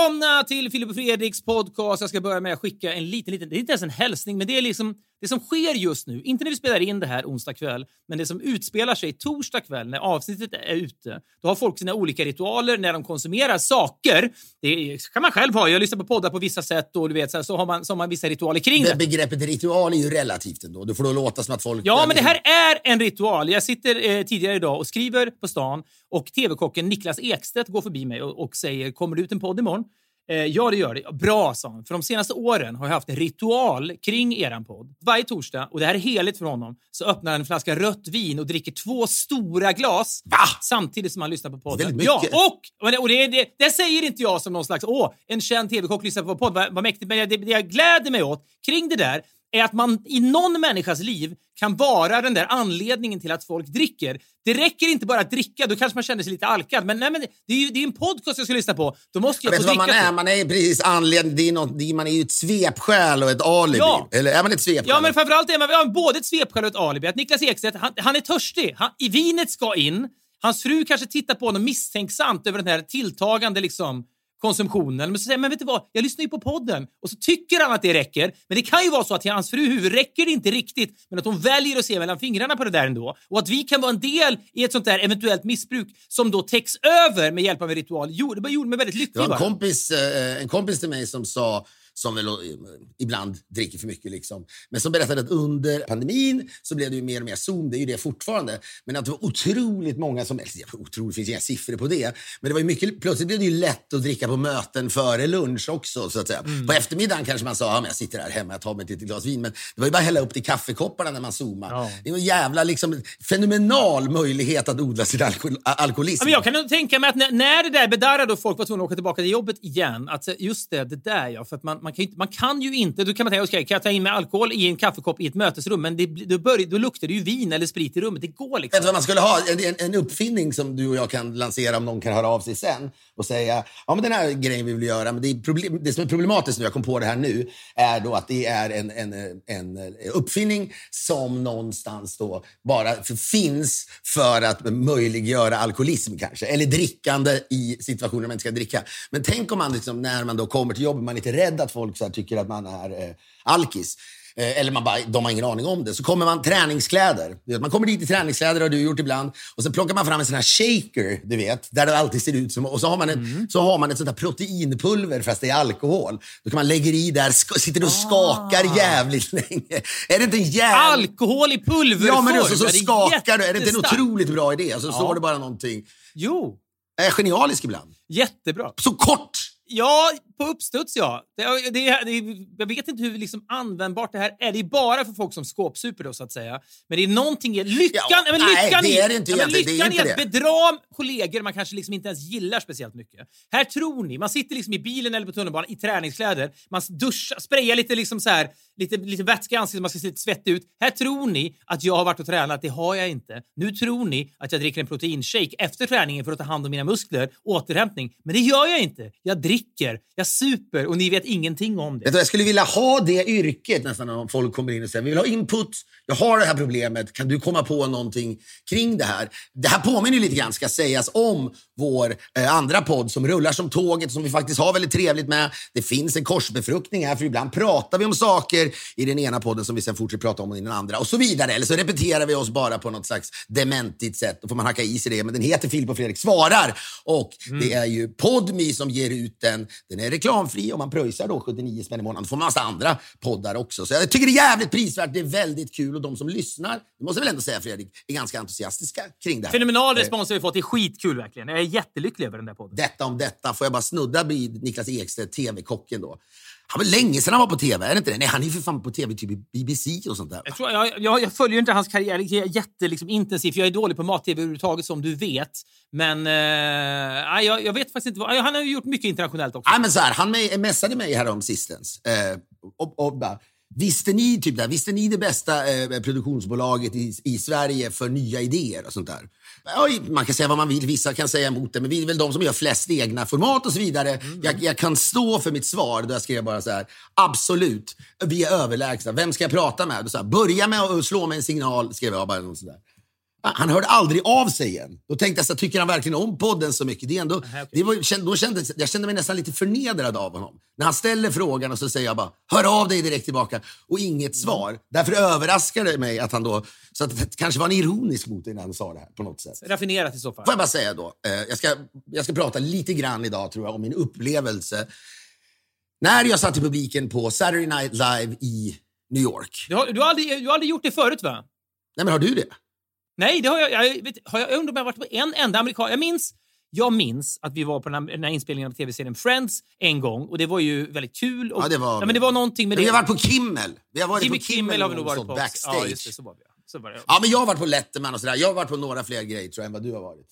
välkomna till Filip och Fredriks podcast. Jag ska börja med att skicka en liten, liten, det är inte ens en hälsning, men det är liksom det som sker just nu. Inte när vi spelar in det här onsdag kväll, men det som utspelar sig torsdag kväll när avsnittet är ute. Då har folk sina olika ritualer när de konsumerar saker. Det kan man själv ha. Jag lyssnar på poddar på vissa sätt och du vet, så, här, så, har, man, så har man vissa ritualer kring Det begreppet ritual är ju relativt ändå. Du får då låta som att folk... Ja, men det här är en ritual. Jag sitter eh, tidigare idag och skriver på stan och tv-kocken Niklas Ekstedt går förbi mig och, och säger “Kommer det ut en podd imorgon?” Eh, Ja, det gör det. Bra, sa han. För de senaste åren har jag haft en ritual kring eran podd. Varje torsdag, och det här är heligt för honom, så öppnar han en flaska rött vin och dricker två stora glas Va? samtidigt som han lyssnar på podden. Ja, och, och, det, och det, det, säger inte jag som någon slags “Åh, en känd tv-kock lyssnar på podd, vad, vad mäktigt”. Men det, det jag gläder mig åt kring det där är att man i någon människas liv kan vara den där anledningen till att folk dricker. Det räcker inte bara att dricka, då kanske man känner sig lite alkad. Men, nej, men det är ju det är en podcast jag ska lyssna på. Då måste jag Vet få dricka. man är? Man är precis anledning. Det är något, det är, man är ju ett svepskäl och ett alibi. Ja. Eller är man ett svepskäl? Ja, men framförallt är man ja, både ett svepskäl och ett alibi. Att Niklas Ekstedt, han, han är törstig. Han, I vinet ska in. Hans fru kanske tittar på honom misstänksamt över den här tilltagande liksom, konsumtionen. Men så säger men vet du vad, jag lyssnar ju på podden. Och så tycker han att det räcker. Men det kan ju vara så att till hans fru huvud räcker det inte riktigt, men att hon väljer att se mellan fingrarna på det där ändå. Och att vi kan vara en del i ett sånt där eventuellt missbruk som då täcks över med hjälp av en ritual. Jo, det bara gjorde mig väldigt Det lycklig var en kompis, eh, en kompis till mig som sa som väl eh, ibland dricker för mycket. Liksom. Men som berättade att under pandemin så blev det ju mer och mer Zoom. Det är ju det fortfarande. Men att det var otroligt många som... Eller, ja, otroligt, finns inga siffror på det. Men det var ju mycket, plötsligt blev det ju lätt att dricka på möten före lunch också. Så att säga. På eftermiddagen kanske man sa ja, men jag sitter här hemma, jag tar mig ett litet glas vin. Men det var ju bara att hälla upp till kaffekopparna när man zoomade. Ja. Det var en jävla liksom, fenomenal möjlighet att odla sin alkohol, alkoholism. Ja, men jag kan tänka mig att när, när det där bedarrade och folk var tvungna att åka tillbaka till jobbet igen, att just det, det där ja, för att man, man, kan, ju man kan ju inte, då kan man tänka, okej, kan jag ta in med alkohol i en kaffekopp i ett mötesrum, men det, då, börjar, då luktar det ju vin eller sprit i rummet. Det går Vet liksom. du vad man skulle ha? En, en, uppfinning som du och jag kan lansera om någon kan höra av sig sen och säga ja men den här grejen vi vill göra, men det, är problem, det som är problematiskt nu, jag kom på det här nu, är då att det är en, en, en uppfinning som någonstans då bara finns för att möjliggöra alkoholism kanske, eller drickande i situationer man inte ska dricka. Men tänk om man liksom, när man då kommer till jobbet, man är lite rädd att folk så tycker att man är eh, alkis. Eh, Eller man bara, de har ingen aning om det. Så kommer man träningskläder. Man kommer dit i träningskläder, har du gjort ibland. Och så plockar man fram en sån här shaker, du vet. Där det alltid ser ut som... Och så har man, en, så har man ett sånt här proteinpulver fast det är alkohol. Då kan man lägga i där, sitter och skakar jävligt länge. Är det inte en jävla... Alkohol i pulverform! Ja, men alltså, så Ja, skakar du. Är det inte en otroligt bra idé? Så står det bara någonting. Jo, är genialisk ibland. jättebra. Så kort! Ja, på uppstuds ja. Det, det, det, jag vet inte hur liksom användbart det här är. Det är bara för folk som skåpsuper då så att säga. Men det är någonting i lyckan, Ja, men nej, lyckan det är det inte ja, men egentligen. Det är lyckan inte i att det. bedra kollegor man kanske liksom inte ens gillar speciellt mycket. Här tror ni, man sitter liksom i bilen eller på tunnelbanan i träningskläder, man duschar, sprayar lite liksom så här, lite, lite vätska i ansiktet, man ska se lite svettig ut. Här tror ni att jag har varit och tränat, det har jag inte. Nu tror ni att jag dricker en proteinshake efter träningen för att ta hand om mina muskler, återhämtning. Men det gör jag inte. Jag dricker, jag super och ni vet ingenting om det. Jag skulle vilja ha det yrket nästan om folk kommer in och säger vi vill ha input, jag har det här problemet, kan du komma på någonting kring det här? Det här påminner lite grann, ska sägas, om vår eh, andra podd som rullar som tåget, som vi faktiskt har väldigt trevligt med. Det finns en korsbefruktning här, för ibland pratar vi om saker i den ena podden som vi sen fortsätter prata om i den andra och så vidare. Eller så repeterar vi oss bara på något slags dementigt sätt. Då får man hacka i sig det. Men den heter Filip och Fredrik svarar och det är ju Podmi som ger ut den. Den är reklamfri och man pröjsar då 79 spänn i månaden. Då får man massa andra poddar också. Så jag tycker det är jävligt prisvärt. Det är väldigt kul och de som lyssnar, det måste jag väl ändå säga Fredrik, är ganska entusiastiska kring det här. Fenomenal respons har vi fått. Det är skitkul verkligen. Jag är jättelycklig över den där podden. Detta om detta får jag bara snudda vid Niklas Ekstedt, TV-kocken då. Han var länge sedan han var på tv, är det inte det? Nej, han är ju för fan på tv typ i BBC och sånt där. Jag, tror, jag, jag, jag följer inte hans karriär jätte, liksom, intensivt. Jag är dålig på mat-tv överhuvudtaget som du vet. Men eh, jag, jag vet faktiskt inte. vad- Han har ju gjort mycket internationellt också. Nej, men så här, han me- messade mig härom sistens. Eh, och, och bara, visste ni typ där, visste ni det bästa eh, produktionsbolaget i, i Sverige för nya idéer och sånt där? Man kan säga vad man vill, vissa kan säga emot det, men vi är väl de som gör flest egna format och så vidare. Jag, jag kan stå för mitt svar, då jag skrev bara så här, absolut, vi är överlägsna. Vem ska jag prata med? Så här, Börja med att slå mig en signal, skrev jag bara. Något sådär. Han hörde aldrig av sig igen. Då tänkte jag, så tycker han verkligen om podden så mycket? Det är ändå, det var, då kände, jag kände mig nästan lite förnedrad av honom. När han ställer frågan och så säger jag bara, hör av dig direkt tillbaka. Och inget svar. Därför överraskade det mig att han då, så att det kanske var en ironisk mot dig när han sa det här på något sätt. Raffinerat i så fall. Får jag bara säga då, eh, jag, ska, jag ska prata lite grann idag tror jag om min upplevelse. När jag satt i publiken på Saturday Night Live i New York. Du har, du, har aldrig, du har aldrig gjort det förut, va? Nej men har du det? Nej, det har jag. Jag, vet, har jag, undrar om jag varit på en enda amerikan... Jag minns, jag minns att vi var på den här, den här inspelningen av tv-serien Friends en gång och det var ju väldigt kul. Och, Ja, det var- ja, men det var någonting med det. vi har varit på Kimmel. Vi har varit Jimmy på Kimmel, Kimmel, har vi nog varit och på. backstage. Ja, just det. Så var det. Så var det. Ja, men jag har varit på Letterman och sådär. Jag har varit på några fler grejer tror jag än vad du har varit.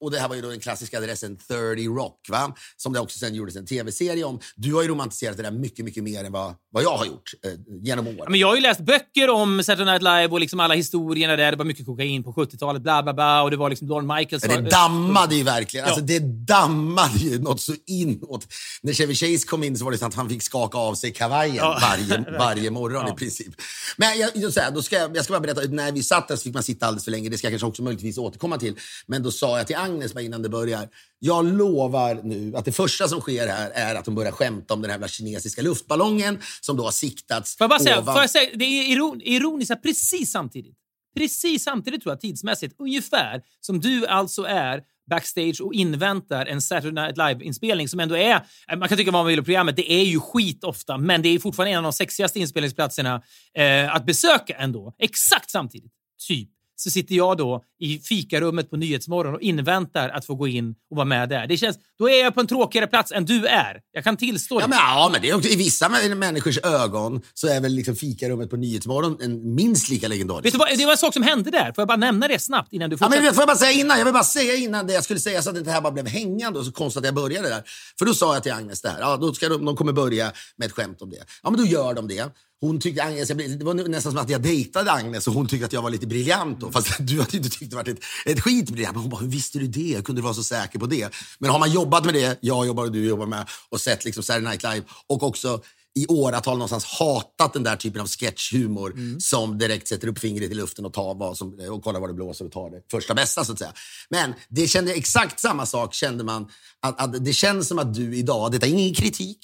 Och det här var ju då den klassiska adressen 30 Rock, va? som det också sen gjordes en tv-serie om. Du har ju romantiserat det där mycket, mycket mer än vad, vad jag har gjort eh, genom åren. Men jag har ju läst böcker om Saturday Night Live och liksom alla historierna där. Det var mycket kokain på 70-talet, bla bla bla. Och det var liksom Lorne Michaels... Men det dammade ju verkligen. Alltså, Ja. det dammade ju något så inåt. När Chevy Chase kom in så var det så att han fick skaka av sig kavajen Ja. varje, varje morgon Ja. i princip. Men jag, jag, så här, då ska jag, jag ska bara berätta, när vi satt där så fick man sitta alldeles för länge. Det ska jag kanske också möjligtvis återkomma till. Men då sa jag till Agnes bara innan det börjar. Jag lovar nu att det första som sker här är att de börjar skämta om den här jävla kinesiska luftballongen som då har siktats Får jag bara säga, ovan- får jag säga det är iron, ironiskt att precis samtidigt, precis samtidigt tror jag tidsmässigt, ungefär som du alltså är backstage och inväntar en Saturday Night Live-inspelning som ändå är, man kan tycka vad man vill om programmet, det är ju skit ofta, men det är fortfarande en av de sexigaste inspelningsplatserna eh, att besöka ändå. Exakt samtidigt, typ, så sitter jag då i fikarummet på Nyhetsmorgon och inväntar att få gå in och vara med där. Det känns, då är jag på en tråkigare plats än du är. Jag kan tillstå det. Ja men, ja, men det är också, i vissa mä- människors ögon så är väl liksom fikarummet på Nyhetsmorgon en minst lika legendarisk Vet du vad, det var en sak som hände där. Får jag bara nämna det snabbt innan du Ja, fortsätter? men får jag bara säga innan? Jag vill bara säga innan det jag skulle säga så att det här bara blev hängande och så konstigt att jag började där. För då sa jag till Agnes det här. Ja, då ska de, de kommer börja med ett skämt om det. Ja, men då gör de det. Hon tyckte Agnes, jag blev, det var nästan som att jag dejtade Agnes och hon tyckte att jag var lite briljant då. Fast du hade inte tyckt det varit ett, ett skit briljant. Men hon bara, hur visste du det? Hur kunde du vara så säker på det? Men har man jobbat med det, jag jobbar och du jobbar med, och sett liksom Saturday Night Live och också i åratal någonstans hatat den där typen av sketchhumor som direkt sätter upp fingret i luften och, tar vad som, och kollar vad det blåser och tar det första bästa så att säga. Men det kände exakt samma sak kände man att, att det känns som att du idag, detta är ingen kritik,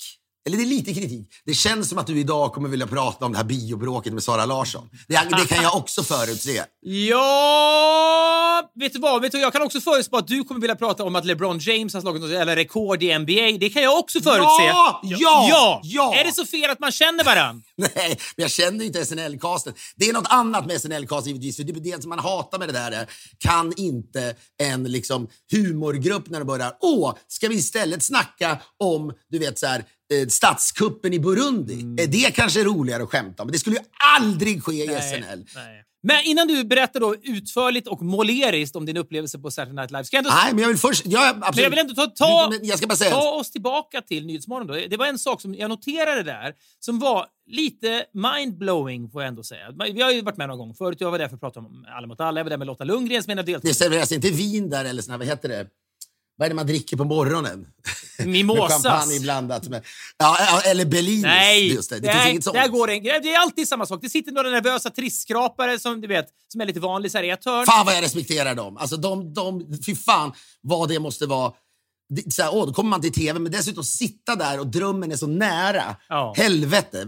eller det är lite kritik. Det känns som att du idag kommer vilja prata om det här biobråket med Sara Larsson. Det, det kan jag också förutse. Ja, vet du vad? Vet du, jag kan också förutspå att du kommer vilja prata om att LeBron James har slagit något jävla rekord i NBA. Det kan jag också förutse. Ja! Ja! ja! Ja! Är det så fel att man känner varandra? Nej, men jag känner ju inte SNL-casten. Det är något annat med SNL-cast givetvis. För det, det som man hatar med det där är, kan inte en liksom, humorgrupp när de börjar, åh, ska vi istället snacka om, du vet så här, eh, statskuppen i Burundi? Är det kanske roligare att skämta om? Men det skulle ju aldrig ske i SNL. nej. Men innan du berättar då utförligt och måleriskt om din upplevelse på Saturday Night Live, ska jag ändå Nej, men jag vill först... Jag, absolut, Men jag vill ändå ta, ta, Men jag ska bara säga... ta oss tillbaka till Nyhetsmorgon. Då. Det var en sak som jag noterade där som var lite mindblowing får jag ändå säga. Vi har ju varit med någon gång förut. Jag var där för att prata om Alla mot alla. Jag var där med Lotta Lundgren som en av Det deltagarna. serveras inte vin där eller såna, vad heter det? Vad är det man dricker på morgonen? Mimosas. champagne blandat med... Ja, eller Bellinis. Nej, Just det. det finns nej inget sånt. där går en grej. Det är alltid samma sak. Det sitter några nervösa trissskrapare som du vet, som är lite vanlig så här i ett hörn. Fan vad jag respekterar dem. Alltså de, de, fy fan vad det måste vara. Det- Så här, åh, då kommer man till tv, men dessutom sitta där och drömmen är så nära. Ja. Helvete.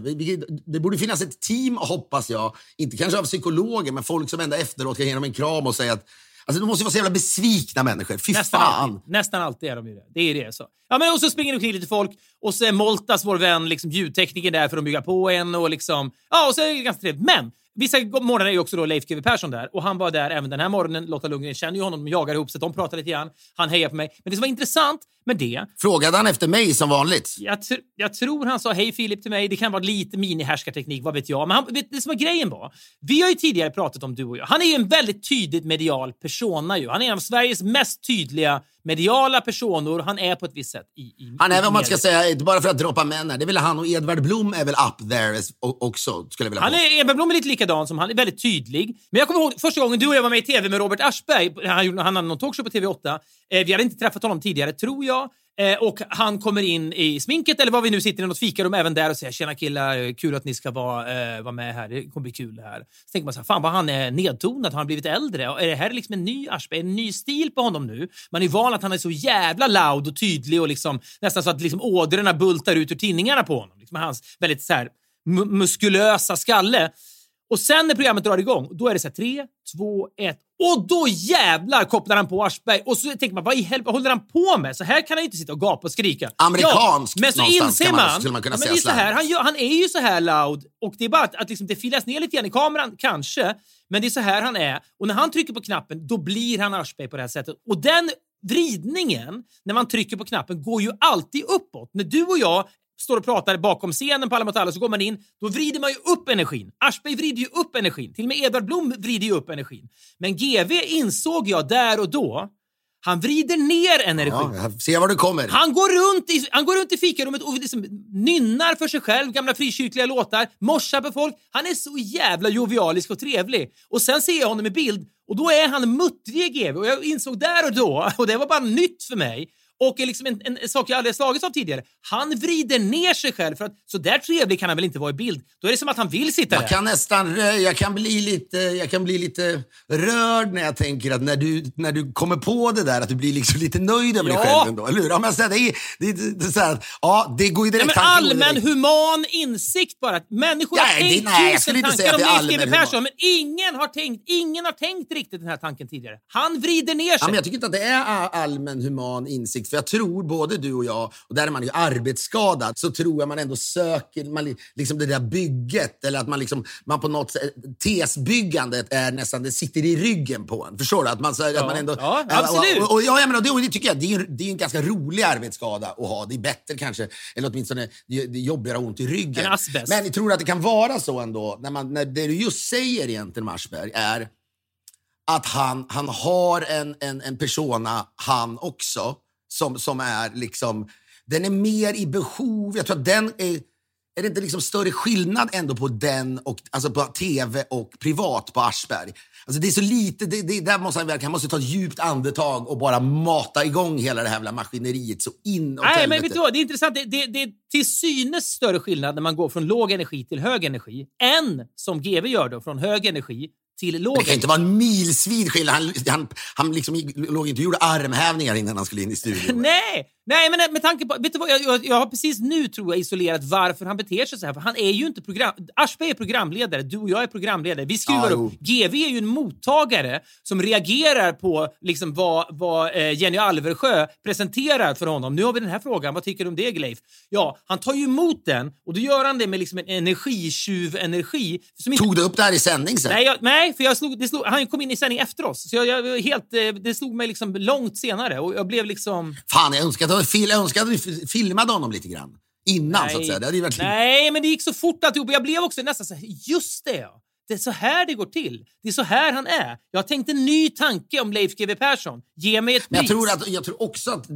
Det borde finnas ett team, hoppas jag. Inte kanske av psykologer, men folk som ändå efteråt kan ge dem en kram och säga att Alltså, de måste vara så jävla besvikna människor. Fy Nästan fan. alltid. Nästan alltid är de ju det. Det är det. Så. Ja, men och så springer det omkring lite folk och så är Moltas, vår vän, liksom ljudtekniker där för att bygga på en. Och, liksom, ja, och så är det ganska trevligt. Men vissa morgnar är ju också då Leif GW Persson där och han var där även den här morgonen. Lotta Lundgren känner ju honom, de jagar ihop så de pratar lite grann. Han hejar på mig. Men det som var intressant med det Frågade han efter mig som vanligt? jag, tr- jag tror han sa hej Filip till mig. Det kan vara lite minihärskarteknik, vad vet jag. Men han, vet, det som var grejen var, vi har ju tidigare pratat om du och jag. Han är ju en väldigt tydligt medial persona ju. Han är en av Sveriges mest tydliga mediala personor. Han är på ett visst sätt i, i Han är, om man ska säga, inte bara för att droppa män här, det är väl han och Edvard Blom är väl up there också, skulle jag vilja Han är, Edvard Blom är lite likadan som han, är väldigt tydlig. Men jag kommer ihåg första gången du och jag var med i TV med Robert Aschberg. Han, han hade någon talkshow på TV8. Eh, vi hade inte träffat honom tidigare, tror jag. Eh, och han kommer in i sminket, eller var vi nu sitter i något fikarum även där och säger “Tjena killar, kul att ni ska vara, eh, vara med här. Det kommer bli kul det här”. Så tänker man så här, fan vad han är nedtonad. Har han blivit äldre? Och Är det här liksom en ny Aschberg? En ny stil på honom nu? Man är van att han är så jävla loud och tydlig och liksom, nästan så att liksom ådrorna bultar ut ur tinningarna på honom. Liksom hans väldigt så här, muskulösa skalle. Och sen när programmet drar igång, då är det så här, tre, två, ett. Och då jävlar kopplar han på Aschberg. Och så tänker man, vad i helvete håller han på med? Så här kan han ju inte sitta och gapa och skrika. Amerikanskt men så inser man- man, man kunna ja, men det är så här, han, gör, han är ju så här loud och det är bara att, att liksom, det filas ner lite grann i kameran, kanske. Men det är så här han är. Och när han trycker på knappen, då blir han Aschberg på det här sättet. Och den vridningen, när man trycker på knappen, går ju alltid uppåt. När du och jag står och pratar bakom scenen på Alla mot alla så går man in, då vrider man ju upp energin. Aschberg vrider ju upp energin. Till och med Edvard Blom vrider ju upp energin. Men GV insåg jag där och då, han vrider ner energin. Ja, jag ser var du kommer. Han går runt i, han går runt i fikarummet och liksom nynnar för sig själv, gamla frikyrkliga låtar, morsar på folk. Han är så jävla jovialisk och trevlig. Och sen ser jag honom i bild och då är han muttrig GV och jag insåg där och då, och det var bara nytt för mig, och är liksom en, en, en sak jag aldrig slagits av tidigare. Han vrider ner sig själv för att så där trevlig kan han väl inte vara i bild. Då är det som att han vill sitta där. Jag kan nästan rö- jag kan bli lite, jag kan bli lite rörd när jag tänker att när du, när du kommer på det där att du blir liksom lite nöjd över dig Ja. själv ändå. Eller hur? Ja, men så här, det, det, det är så här, ja, det går ju direkt. går allmän direkt. human insikt bara. Att människor Nej, har det- tänkt nej, tusen tankar om det Leif GW Persson, men ingen har, tänkt, ingen har tänkt riktigt den här tanken tidigare. Han vrider ner sig. Ja, men jag tycker inte att det är allmän human insikt. För jag tror, både du och jag, och där är man ju arbetsskadad, så tror jag man ändå söker man, li- liksom det där bygget. Eller att man, liksom, man på något sätt, tesbyggandet är nästan, det sitter i ryggen på en. Förstår du? Att man, så, att man ändå, ja, absolut. Och, och, och, ja, jag menar, det, och det tycker jag, det är, det är en ganska rolig arbetsskada att ha. Det är bättre kanske, eller åtminstone det, det är jobbigare att ha ont i ryggen. Asbest. Men jag tror att det kan vara så ändå, när, man, när det du just säger egentligen, Marsberg, är att han, han har en, en, en persona, han också, som, som är liksom... Den är mer i behov. Jag tror att den är... Är det inte liksom större skillnad ändå på den och alltså på tv och privat på Aschberg? Alltså det är så lite, det, det, där måste han, verkligen- han måste ta ett djupt andetag och bara mata igång hela det här maskineriet så in Nej, men helvete. vet du vad? Det är intressant. Det, det, det är till synes större skillnad när man går från låg energi till hög energi än som GV gör då, från hög energi till låg Det kan inte vara en milsvid skillnad. Han, han, han liksom låg inte och gjorde armhävningar innan han skulle in i studion. Nej, nej, men med tanke på... Vet du vad, jag, jag, har precis nu tror jag isolerat varför han beter sig så här. För han är ju inte program... Aschberg är programledare, du och jag är programledare. Vi skruvar Ja, upp. GV är ju en mottagare som reagerar på liksom vad, vad eh, Jenny Alversjö presenterar för honom. Nu har vi den här frågan, vad tycker du om det Gleif? Ja, han tar ju emot den och då gör han det med liksom en energitjuv-energi. Inte Tog du upp det här i sändning sen? Nej, jag, nej för jag slog, det slog, han kom in i sändning efter oss. Så jag, jag, helt, eh, det slog mig liksom långt senare och jag blev liksom... Fan, jag önskar att, fil, jag att vi filmade honom lite grann. Innan, så att säga. Det hade nej, men det gick så fort alltihop. Jag blev också nästan så här, just det ja. Det är så här det går till. Det är så här han är. Jag har tänkt en ny tanke om Leif GW Persson. Ge mig ett Men jag pris. tror, att, jag tror också att,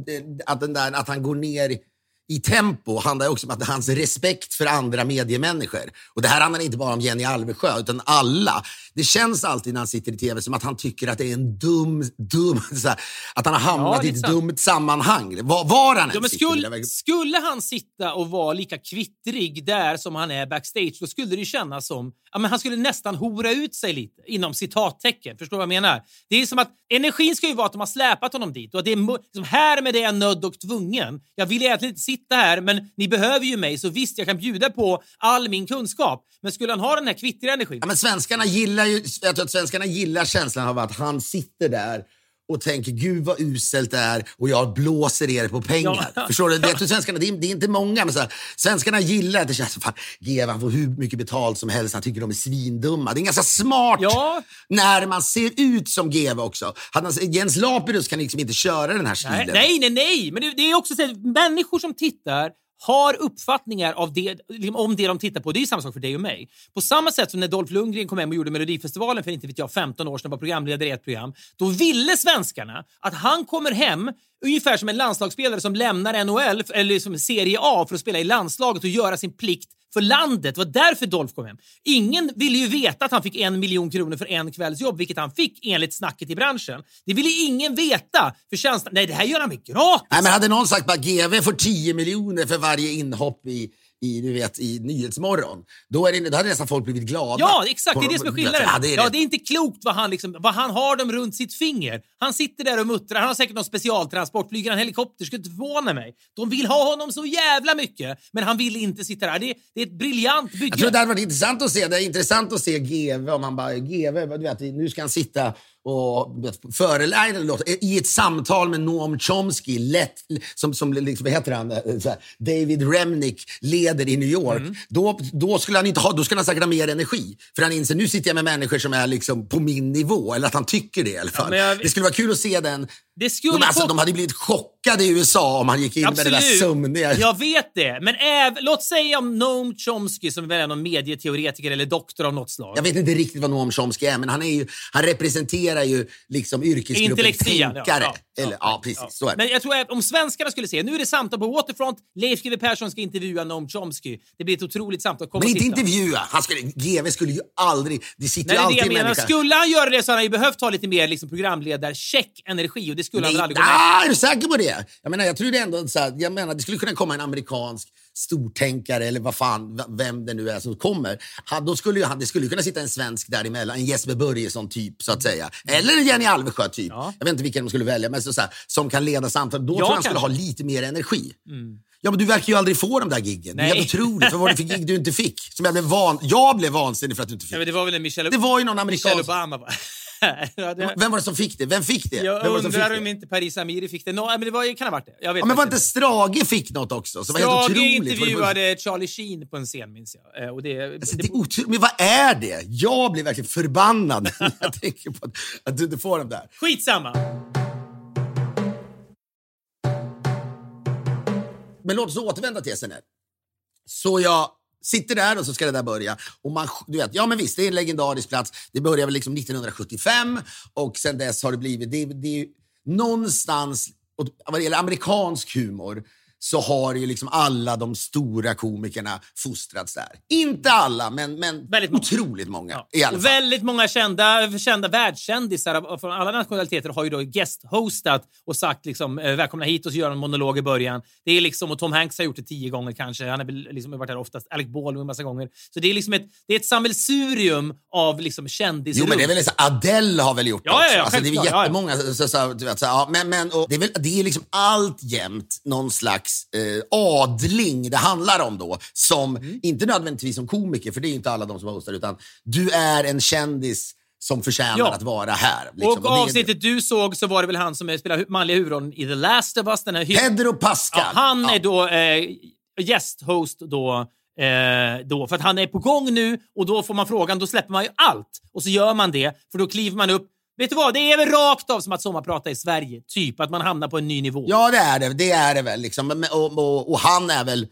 att, den där, att han går ner i tempo handlar också om att hans respekt för andra mediemänniskor. Och det här handlar inte bara om Jenny Alvesjö, utan alla. Det känns alltid när han sitter i tv som att han tycker att det är en dum, dum, så här, att han har hamnat Ja, i ett sant. dumt sammanhang. Var, var han Ja, men skulle, skulle han sitta och vara lika kvittrig där som han är backstage, då skulle det kännas som... Ja, men han skulle nästan hora ut sig lite, inom citattecken. Förstår du vad jag menar? Det är som att energin ska ju vara att de har släpat honom dit och att det är liksom, här med det är jag nödd och tvungen. Jag vill egentligen inte sitta här, men ni behöver ju mig, så visst, jag kan bjuda på all min kunskap. Men skulle han ha den här kvittriga energin? Ja, men svenskarna gillar ju, jag tror att svenskarna gillar känslan av att han sitter där och tänker gud vad uselt det är och jag blåser er på pengar. Ja. Förstår du? Det, svenskarna, det, är, det är inte många, men så här, svenskarna gillar att det känns fan, GV han får hur mycket betalt som helst, han tycker de är svindumma. Det är ganska smart Ja. när man ser ut som GV också. Han, Jens Lapidus kan liksom inte köra den här stilen. Nej, nej, nej. Men det, det är också så att människor som tittar har uppfattningar av det, liksom, om det de tittar på. Det är ju samma sak för dig och mig. På samma sätt som när Dolph Lundgren kom hem och gjorde Melodifestivalen för inte vet jag 15 år sedan och var programledare i ett program. Då ville svenskarna att han kommer hem ungefär som en landslagsspelare som lämnar NHL eller som Serie A för att spela i landslaget och göra sin plikt för landet. Det var därför Dolph kom hem. Ingen ville ju veta att han fick en miljon kronor för en kvälls jobb, vilket han fick enligt snacket i branschen. Det ville ingen veta. För känslan, nej det här gör han väl gratis? Nej, men hade någon sagt att GV får 10 miljoner för varje inhopp i, i, du vet, i Nyhetsmorgon, då, är det, då hade nästan folk blivit glada. Ja, exakt. Det är det som är skillnaden. Ja, det är Ja, det. är inte klokt vad han, liksom, vad han har dem runt sitt finger. Han sitter där och muttrar. Han har säkert någon specialtransport. Flyger han helikopter skulle inte förvåna mig. De vill ha honom så jävla mycket, men han vill inte sitta där. Det, är- det är ett briljant bygge. Jag tror det hade varit intressant att se. Det är intressant att se GV om man bara, GV, du vet, nu ska han sitta och något, i ett samtal med Noam Chomsky, lätt, som, som liksom, heter han, Eh, här, David Remnick leder i New York. Mm. Då, då skulle han inte ha, då skulle han säkert ha mer energi. För han inser, nu sitter jag med människor som är liksom på min nivå, eller att han tycker det i alla fall. men jag- Det skulle vara kul att se den. Det skulle de, alltså, de hade blivit chockade i USA om han gick in med det där sömniga... Jag vet det. Men äv, låt säga om Noam Chomsky som väl är någon medieteoretiker eller doktor av något slag. Jag vet inte riktigt vad Noam Chomsky är, men han, är ju, han representerar ju liksom yrkesgruppen tänkare. Ja, ja, Eller, ja, precis. Så är det. Men jag tror att om svenskarna skulle se, nu är det samtal på Waterfront, Leif GW Persson ska intervjua Noam Chomsky. Det blir ett otroligt samtal. Kom Men inte titta. intervjua. Han skulle, GV skulle ju aldrig... Det sitter Nej, ju är det alltid jag en menar. Skulle han göra det så hade han ju behövt ha lite mer liksom, programledar-check energi och det skulle han Nej, väl aldrig gå med är du säker på det? Jag menar, jag tror det ändå så här, jag menar, det skulle kunna komma en amerikansk stortänkare eller vad fan, vem det nu är som kommer. Han, då skulle ju han, det skulle kunna sitta en svensk däremellan, en Jesper Börjesson typ så att säga. Eller en Jenny Alvesjö typ. Ja. Jag vet inte vilken de skulle välja, men så, så här, som kan leda samtal. Då Ja, tror jag han skulle ha lite mer energi. Ja, men du verkar ju aldrig få de där giggen. Det är Nej. otroligt. Vad var det för gig du inte fick? Som jag, blev van, jag blev vansinnig för att du inte fick. Ja, det var väl en Michelle, Det var ju någon Michelle amerikansk... Obama. Ja, det, Vem var det som fick det? Vem fick det? jag Vem var det undrar om det? inte Paris Amiri fick det. No, men det var, kan ha varit det. Jag vet Ja, men var inte Strage fick något också? Som Strage intervjuade Charlie Sheen på en scen, minns jag. Eh, Och det, Alltså, det, det är. Men vad är det? Jag blir verkligen förbannad när jag tänker på att, att du inte får dem där. skitsamma! Men låt oss återvända till SNL. Så jag sitter där och så ska det där börja. Och man, du vet, ja men visst, det är en legendarisk plats. Det började väl liksom 1975 och sen dess har det blivit... Det, det är ju någonstans, vad det gäller amerikansk humor, så har ju liksom alla de stora komikerna fostrats där. Inte alla, men, men Väldigt många. otroligt många Ja. Och väldigt många kända, kända världskändisar från alla nationaliteter har ju då guest-hostat och sagt liksom, eh, välkomna hit och så gör en monolog i början. Det är liksom, och Tom Hanks har gjort det tio gånger kanske. Han har liksom varit här oftast. Alec Baldwin en massa gånger. Så det är liksom ett, det är ett sammelsurium av liksom kändisrum. Jo, men det är väl så, Adele har väl gjort Ja, det också. ja, ja, alltså, det är självklart, ja, ja. jättemånga. Så, så, du vet, så, ja, men, men, och det, är väl, det är liksom alltjämt någon slags eh, adling det handlar om då. Som, Mm. Inte nödvändigtvis som komiker, för det är inte alla de som hostar, utan du är en kändis som förtjänar Ja. att vara här. liksom. Och är- avsnittet du såg så var det väl han som spelar hu- manliga huvudrollen i The Last of Us. Den här Pedro Pascal. Ja, han Ja. är då eh, gästhost då, eh, då. För att han är på gång nu och då får man frågan, då släpper man ju allt. Och så gör man det, för då kliver man upp. Vet du vad? Det är väl rakt av som att sommarprata i Sverige. Typ att man hamnar på en ny nivå. Ja, det är det. Det är det väl. Liksom. Och, och, och han är väl...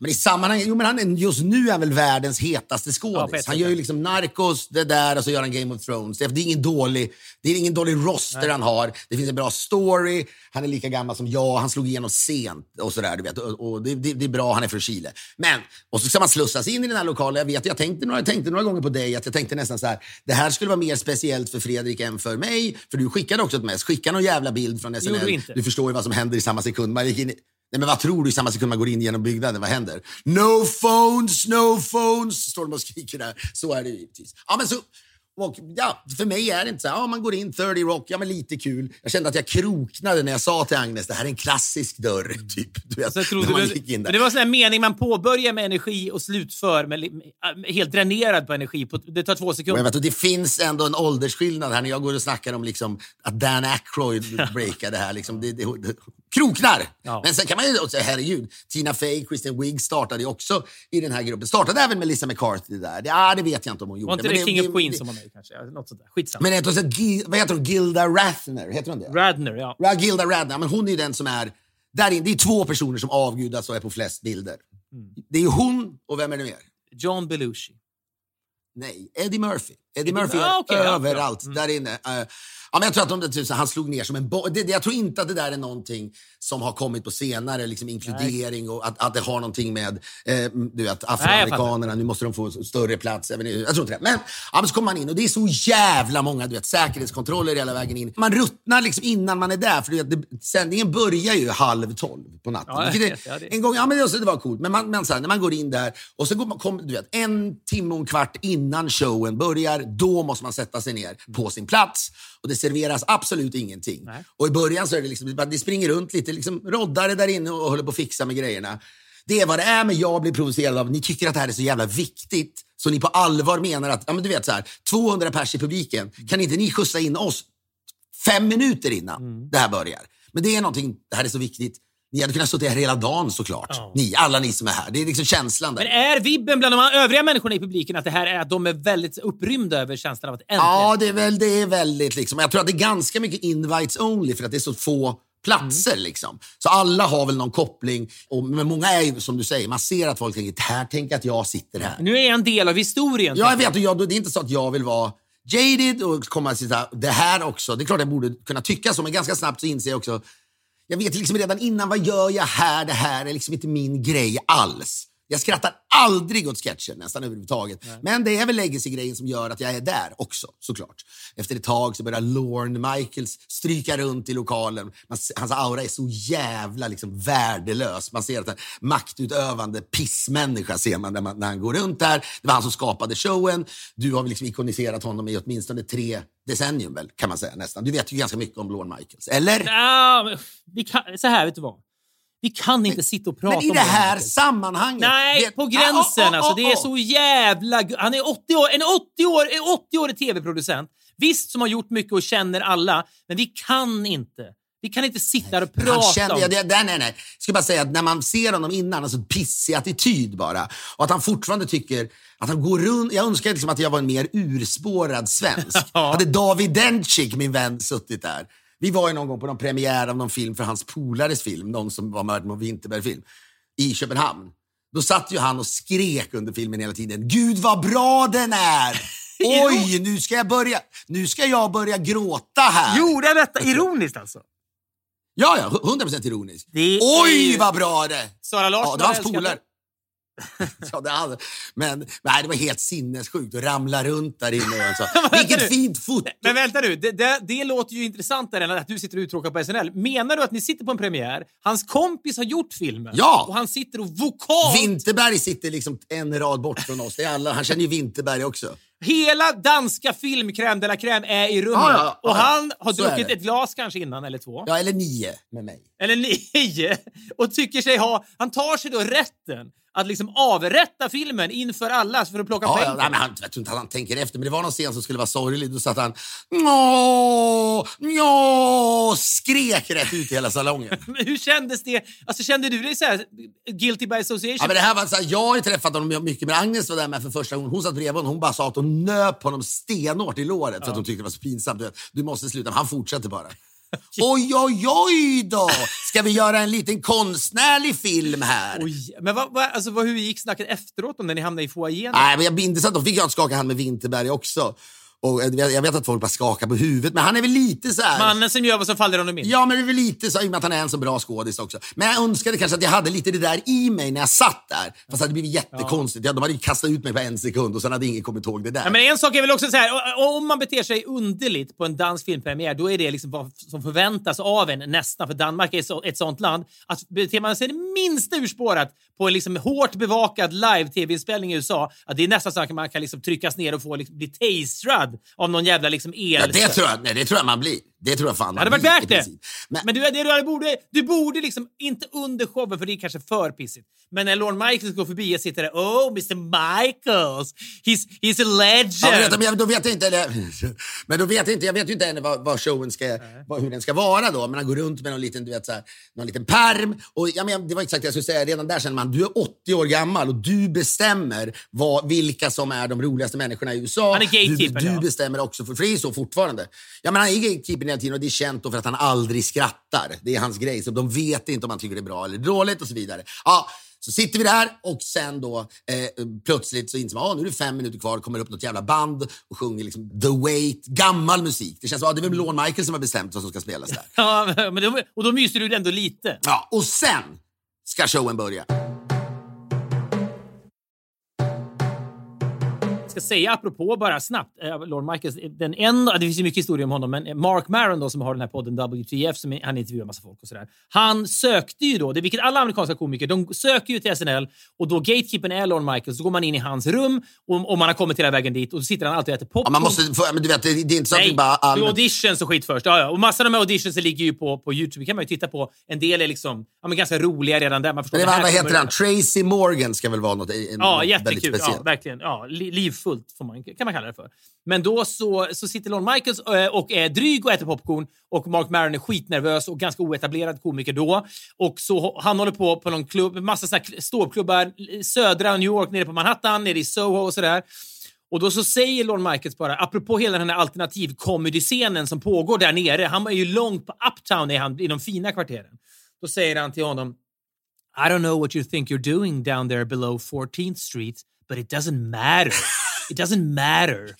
Men i sammanhanget, jo men han är, just nu är han väl världens hetaste Ja, skådis. ett han gör ju ja. liksom Narcos, det där och så gör han Game of Thrones. Det är ingen dålig, det är ingen dålig roster han har. Det finns en bra story, han är lika gammal som jag, han slog igenom sent och sådär. Du vet. Och, och det, det, det är bra, han är från Chile. Men, och så ska man slussas in i den här lokalen. Jag vet, jag tänkte några, jag tänkte några gånger på dig, att jag tänkte nästan så här, det här skulle vara mer speciellt för Fredrik än för mig. För du skickade också ett mess, skicka någon jävla bild från SNL. gjorde du förstår ju vad som händer i samma sekund. Man gick in Nej, men vad tror du i samma sekund man går in genom byggnaden? Vad händer? No phones, no phones, står de och skriker där. Så är det givetvis. Ja, men så, och ja, för mig är det inte så här, ja, man går in 30 Rock, ja men lite kul. Jag kände att jag kroknade när jag sa till Agnes, det här är en klassisk dörr. Typ, du vet, Så trodde man gick in men där. det var en sån här mening man påbörjar med energi och slutför med, helt dränerad på energi. På, det tar två Och jag sekunder. vet, och det finns ändå en åldersskillnad här när jag går och snackar om liksom, att Dan Aykroyd breakade här. Liksom, det, det, det, kroknar! Ja. Men sen kan man ju också säga, herregud, Tina Fey, Kristen Wiig startade ju också i den här gruppen. Startade även Melissa McCarthy där. Det, ah, det vet jag inte om hon gjorde. Var inte Men det King of det- Queens som var med kanske? Något sånt där. Skitsamma. Men också, Gi- vad heter hon? Gilda Rathner, heter hon det? Radner, ja. Ja, Gilda Radner, men hon är ju den som är... Där in, det är två personer som avgudas och är på flest bilder. Mm. Det är hon och vem är det mer? John Belushi. Nej, Eddie Murphy. Eddie, Eddie- Murphy är ah, ja, överallt ja. Mm. där inne. Eh, ja, men jag tror att de, tusen, han slog ner som en bo- det, det, Jag tror inte att det där är någonting som har kommit på senare, liksom inkludering och att, att det har någonting med eh, du vet, afroamerikanerna, nu måste de få större plats. Även, i- jag tror inte det. Men, ja, men så kommer man in och det är så jävla många du vet, säkerhetskontroller hela vägen in. Man ruttnar liksom innan man är där, för du vet, det, sändningen börjar ju halv tolv på natten. Ja, jag vet, ja, det- en gång, ja men det, det var coolt, men, man, men så här, när man går in där och så går man, kom, du vet, en timme och en kvart innan showen börjar, då måste man sätta sig ner på sin plats och det serveras absolut ingenting. Nej. Och i början så är det liksom, det springer runt lite liksom, roddare där inne och håller på att fixa med grejerna. Det är vad det är, men jag blir provocerad av ni tycker att det här är så jävla viktigt så ni på allvar menar att, ja men du vet så här, 200 pers i publiken, kan inte ni skjutsa in oss fem minuter innan Mm. det här börjar. Men det är någonting, det här är så viktigt. Ni hade kunnat stå här hela dagen såklart. Ja. Ni, alla ni som är här. Det är liksom känslan där. Men är vibben bland de övriga människorna i publiken att det här är att de är väldigt upprymda över känslan av att äntligen... Ja, det är, väl, det är väldigt liksom. Jag tror att det är ganska mycket invites only för att det är så få platser. Mm. Liksom. Så alla har väl någon koppling. Och, men många är ju som du säger, man ser att folk tänker, här tänker att jag sitter här. Nu är jag en del av historien. Ja, jag vet. Och jag, det är inte så att jag vill vara jaded och komma och sitta det här också. Det är klart jag borde kunna tycka så, men ganska snabbt så inser jag också jag vet liksom redan innan, vad gör jag här? Det här är liksom inte min grej alls. Jag skrattar aldrig åt sketcher nästan överhuvudtaget. Men det är väl legacy-grejen som gör att jag är där också, såklart. Efter ett tag så börjar Lorne Michaels stryka runt i lokalen. Man, hans aura är så jävla liksom värdelös. Man ser att en maktutövande pissmänniska ser man när, man när han går runt där. Det var han som skapade showen. Du har väl liksom ikoniserat honom i åtminstone tre decennium väl, kan man säga nästan. Du vet ju ganska mycket om Lorne Michaels, eller? Ja, vi kan, så här, vet du vad? Vi kan inte sitta och prata Men i om det här sammanhanget... Nej, det- på gränsen Ah, ah, ah, alltså. Det är ah. så jävla... Han är 80 år, en 80 år, en 80-årig tv-producent. Visst, som har gjort mycket och känner alla, men vi kan inte. Vi kan inte sitta och Han prata känner, om... ja, det, det, nej, nej. Jag ska bara säga att när man ser honom innan, alltså pissig attityd bara. Och att han fortfarande tycker att han går runt. Jag önskar liksom att jag var en mer urspårad svensk. Hade David Dencik, min vän, suttit där. Vi var ju någon gång på någon premiär av någon film för hans polares film, någon som var med på Vinterberg-film, i Köpenhamn. Då satt ju han och skrek under filmen hela tiden. Gud vad bra den är! Oj, nu ska jag börja, nu ska jag börja gråta här. Gjorde han detta ironiskt alltså? Ja, ja, 100% ironisk. Det är Oj, ju- vad bra det Sara Larsson Ja, det var hans polare. ja, det hade. Men nej, det var helt sinnessjukt att ramla runt där inne. Så. Vänta Vilket nu. fint foto! Men vänta nu, det, det, det låter ju intressantare än att du sitter och uttråkar på SNL. Menar du att ni sitter på en premiär, hans kompis har gjort filmen Ja. och han sitter och vokalt... Vinterberg sitter liksom en rad bort från oss. Det är alla. Han känner ju Vinterberg också. Hela danska film Crème de la Crème är i rummet Ja, ja, och ja. han har druckit ett glas kanske innan eller två. Ja, eller nio med mig. Eller nio. Och tycker sig ha... Han tar sig då rätten att liksom avrätta filmen inför alla för att plocka Ja, poäng. ja, men han, jag tror inte att han tänker efter, men det var någon scen som skulle vara sorglig. Då satt han Nå, nå, skrek rätt ut i hela salongen. Men hur kändes det? Alltså kände du dig så här guilty by association? Ja, men det här var så här, jag har ju träffat honom mycket, men Agnes var där med för första gången. Hon satt bredvid honom. Hon bara sa att hon nöp honom stenhårt i låret för att hon tyckte det var så pinsamt. Du måste sluta. Men han fortsatte bara. Oj, oj, oj då! Ska vi göra en liten konstnärlig film här? Oj, men vad, vad, alltså, vad, hur gick snacket efteråt om när ni hamnade i foajén? Nej, men jag minns att de fick jag skaka hand med Winterberg också. Och jag vet att folk bara skakar på huvudet, men han är väl lite så här... Mannen som gör vad som faller honom in. Ja, men det är väl lite så, i och med att han är en så bra skådis också. Men jag önskade kanske att jag hade lite det där i mig när jag satt där. Fast det hade blivit jättekonstigt. Ja. De hade ju kastat ut mig på en sekund och sen hade ingen kommit ihåg det där. Ja, men en sak är väl också så här, om man beter sig underligt på en dansk filmpremiär, då är det liksom vad som förväntas av en nästan, för Danmark är ett sånt land. Att beter man sig det minsta urspårat på en liksom hårt bevakad live-tv-inspelning i USA, att det är nästan så att man kan liksom tryckas ner och få liksom, bli mördad av någon jävla liksom el... Ja, det, tror jag, nej, det tror jag man blir. Det tror jag fan Det hade varit värt det. Men, Men, du, det, du, borde, du borde liksom, inte under showen för det är kanske för pissigt. Men när Lorne Michaels går förbi och sitter där, oh Mr Michaels, he's, he's a legend. Ja, men, jag- då vet jag inte, eller, men då vet jag inte, jag vet ju inte ännu vad, vad showen ska, vad, hur den ska vara då. Men han går runt med någon liten, du vet, så här, någon liten perm. Och, ja, men, det var exakt det jag skulle säga, redan där känner man, du är 80 år gammal och du bestämmer vad, vilka som är de roligaste människorna i USA. Han är gatekeepern, Du, du ja. bestämmer också, för, för det är så fortfarande. Ja, men han är gatekeepern och det är känt för att han aldrig skrattar. Det är hans grej, så de vet inte om han tycker det är bra eller dåligt och så vidare. Ja, så sitter vi där och sen då eh, plötsligt så inser man att nu är det fem minuter kvar, kommer upp något jävla band och sjunger liksom The Wait, gammal musik. Det känns som att det är väl Lorne Michael som har bestämt vad som ska spelas där. Ja, men och då myser du ändå lite. Ja, och sen ska showen börja. Ska säga apropå bara snabbt, eh, Lorne Michaels, den enda, det finns ju mycket historia om honom, men Mark Maron då, som har den här podden WTF, som han intervjuar massa folk och sådär. Han sökte ju då, det vilket alla amerikanska komiker, de söker ju till SNL och då gatekeepern är Lorne Michaels, så går man in i hans rum och, och man har kommit hela vägen dit och så sitter han alltid och äter popcorn. Ja, man måste, men du vet, det, det är inte så att Nej, vi bara... det är auditions och skit först. Ja, ja. Och massor av de här auditions ligger ju på, på Youtube. Det kan man ju titta på. En del är liksom ja, men ganska roliga redan där. Man förstår Men det var, vad heter han? Tracy Morgan ska väl vara något, Ja, jättekul. Ja, speciellt. verkligen. Ja, li- hotfullt, får man, kan man kalla det för. Men då så, så sitter Lon Michaels eh, och är dryg och äter popcorn och Mark Maron är skitnervös och ganska oetablerad komiker då. Och så Han håller på på någon klubb, massa såna ståuppklubbar, i södra New York, nere på Manhattan, nere i Soho och sådär. Och då så säger Lorne Michaels bara, apropå hela den här alternativkomediscenen som pågår där nere. Han är ju långt på Uptown är han, i de fina kvarteren. Då säger han till honom, I don't know what you think you're doing down there below 14th Street, but it doesn't matter. It doesn't matter.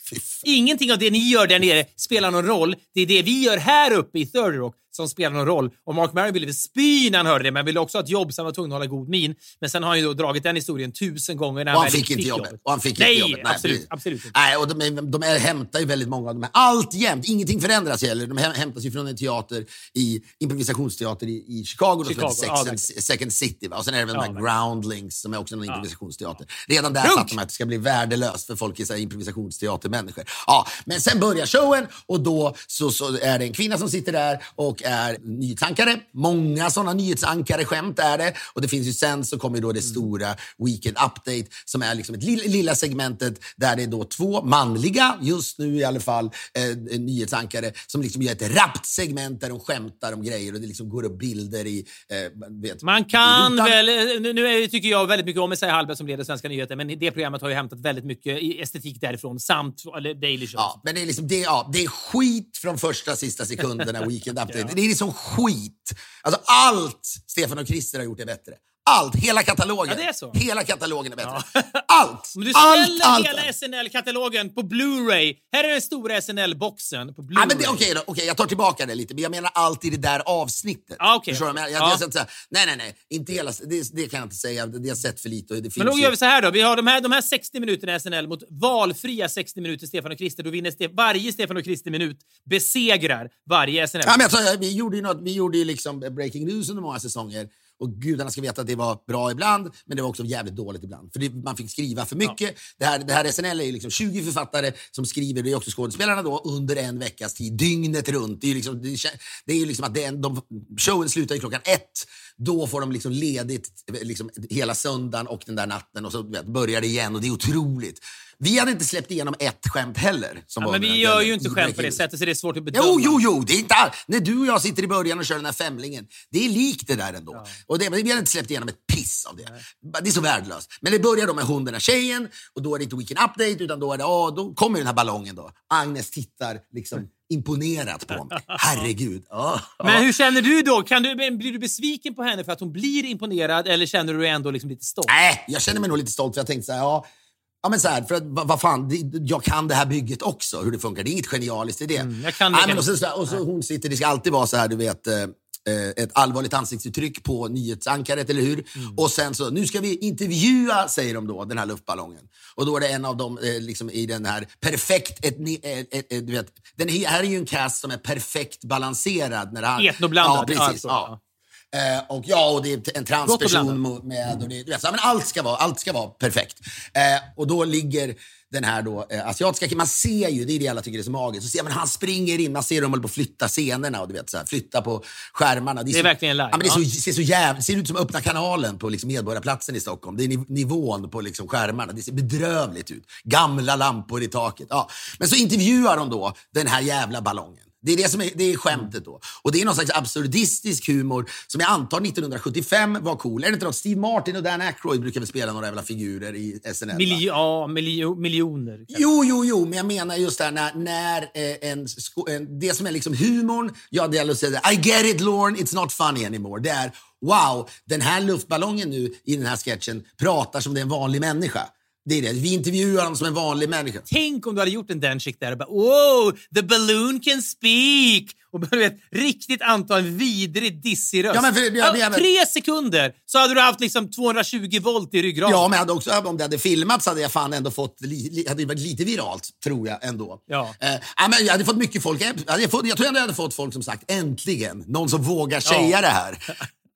Ingenting av det ni gör där nere spelar någon roll. Det är det vi gör här uppe i Third Rock som spelar någon roll. Och Mark Maron ville spy när han hörde det, men ville också ha ett jobb så han var tvungen att hålla god min. Men sen har han ju då dragit den historien tusen gånger. När Och han fick inte jobbet. Och han fick Nej, inte jobbet. absolut, precis. absolut inte. Nej, och de, är- de är, hämtar ju väldigt många av de här. Alltjämt, ingenting förändras heller. De häm- hämtas ju från en teater, i improvisationsteater i, i Chicago, Chicago, som ja, heter det Second, Second City. Va? Och sen är det väl Ja, de här. Groundlings som är också en improvisationsteater. Redan där Runk! fattar man att det ska bli värdelöst för folk i improvisationsteatermänniskor. Ja, men sen börjar showen och då så, så är det en kvinna som sitter där och är nyhetsankare. Många sådana nyhetsankare-skämt är det. Och det finns ju sen så kommer då det stora Weekend Update som är liksom ett lilla, segmentet där det är då två manliga, just nu i alla fall, eh, nyhetsankare som liksom gör ett rappt segment där de skämtar om grejer och det liksom går upp bilder i... Eh, vet, Man kan väl... Nu nu tycker jag väldigt mycket om Messiah Hallberg som leder Svenska nyheter, men det programmet har ju hämtat väldigt mycket estetik därifrån, samt eller Daily Show. Ja, men det är, liksom, det, ja, det är skit från första sista sekunderna Weekend Update. Det är liksom skit. Alltså allt Stefan och Christer har gjort är bättre. Allt, hela katalogen. Ja, det är så. Hela katalogen är bättre. Allt! Men du ställer allt, hela. SNL-katalogen på Blu-ray. Här är den stora SNL-boxen på Blu-ray. Ja, men det, okej, då, okej, jag tar tillbaka det lite, men jag menar allt i det där avsnittet. Ja, okej. Förstår du? Jag, jag, Ja. jag, ska inte säga, nej, nej, nej, inte hela, det, det kan jag inte säga. Det, har jag sett för lite. Och det Men finns då ju- gör vi så här då. Vi har de här, de här 60 minuterna i SNL mot valfria 60 minuter Stefan och Christer. Då vinner Ste varje Stefan och Christer-minut besegrar varje SNL. Ja, men jag tar, vi gjorde ju något, vi gjorde ju liksom breaking news under många säsonger. Och gudarna ska veta att det var bra ibland, men det var också jävligt dåligt ibland. För det, man fick skriva för mycket. Det, här, det här SNL är ju liksom 20 författare som skriver, det är också skådespelarna då, under en veckas tid, dygnet runt. Det är ju liksom, det är, det är ju liksom att det de, showen slutar ju klockan ett. Då får de liksom ledigt liksom, hela söndagen och den där natten och så vet, börjar det igen och det är otroligt. Vi hade inte släppt igenom ett skämt heller. Ja, men vi gör ju inte skämt på det sättet så det är svårt att bedöma. Jo, jo, jo. Det är inte all... När du och jag sitter i början och kör den här femlingen. Det är likt det där ändå. Och det, men vi hade inte släppt igenom ett piss av det. Det är så värdelöst. Men det börjar då med hon den här tjejen och då är det inte Weekend Update utan då är det, ja, då kommer den här ballongen då. Agnes tittar liksom imponerat på mig. Herregud. Ja, ja. Men hur känner du då? Kan du, blir du besviken på henne för att hon blir imponerad eller känner du dig ändå liksom lite stolt? Nej, jag känner mig nog lite stolt för jag tänkte så här, ja, ja men så här, för att vad fan, jag kan det här bygget också, hur det funkar. Det är inget genialiskt i det. Mm, jag kan det Nej, men kanske. och, så, så här, och så hon sitter, det ska alltid vara så här, du vet, eh, eh, ett allvarligt ansiktsuttryck på nyhetsankaret, eller hur? Mm. Och sen så, nu ska vi intervjua, säger de då, den här luftballongen. Och då är det en av dem eh, liksom i den här perfekt, ett, ni- eh, eh, du vet, den här är ju en cast som är perfekt balanserad. När han, Etnoblandad, Ja, precis. ja, Ja, Eh, och ja, och det är en transperson med och det, du vet, så, men allt ska vara, allt ska vara perfekt. Eh, och då ligger den här då, eh, asiatiska man ser ju, det är det alla tycker är så magiskt, så ser man han springer in, man ser dem håller på att flytta scenerna och du vet så här, flytta på skärmarna. Det är så, verkligen live, Ja, men det är så, ser så jävla, ser ut som öppna kanalen på liksom Medborgarplatsen i Stockholm. Det är niv- nivån på liksom skärmarna. Det ser bedrövligt ut. Gamla lampor i taket. Ja. Men så intervjuar de då den här jävla ballongen. Det är det som är, det är skämtet då. Och det är någon slags absurdistisk humor som jag antar 1975 var cool. Är det inte något? Steve Martin och Dan Aykroyd brukar väl spela några jävla figurer i SNL? Miljo, ja, miljo, miljoner. kanske. Jo, jo, jo, men jag menar just där när, när eh, en, en, det som är liksom humorn, ja det att säga I get it Lorne, it's not funny anymore. Det är wow, den här luftballongen nu i den här sketchen pratar som det är en vanlig människa. Det är det. Vi intervjuar honom som en vanlig människa. Tänk om du hade gjort en den chick där och bara wow, the balloon can speak! Och du vet, riktigt anta en vidrig dissig röst. Ja, men för- ja, Ja, men- tre sekunder så hade du haft liksom 220 volt i ryggraden. Ja, men hade också, om det hade filmats hade jag fan ändå fått, li, li, hade varit lite viralt, tror jag ändå. Ja. Eh, men jag hade fått mycket folk, jag, hade fått, jag tror jag hade fått folk som sagt äntligen, någon som vågar säga Ja. det här.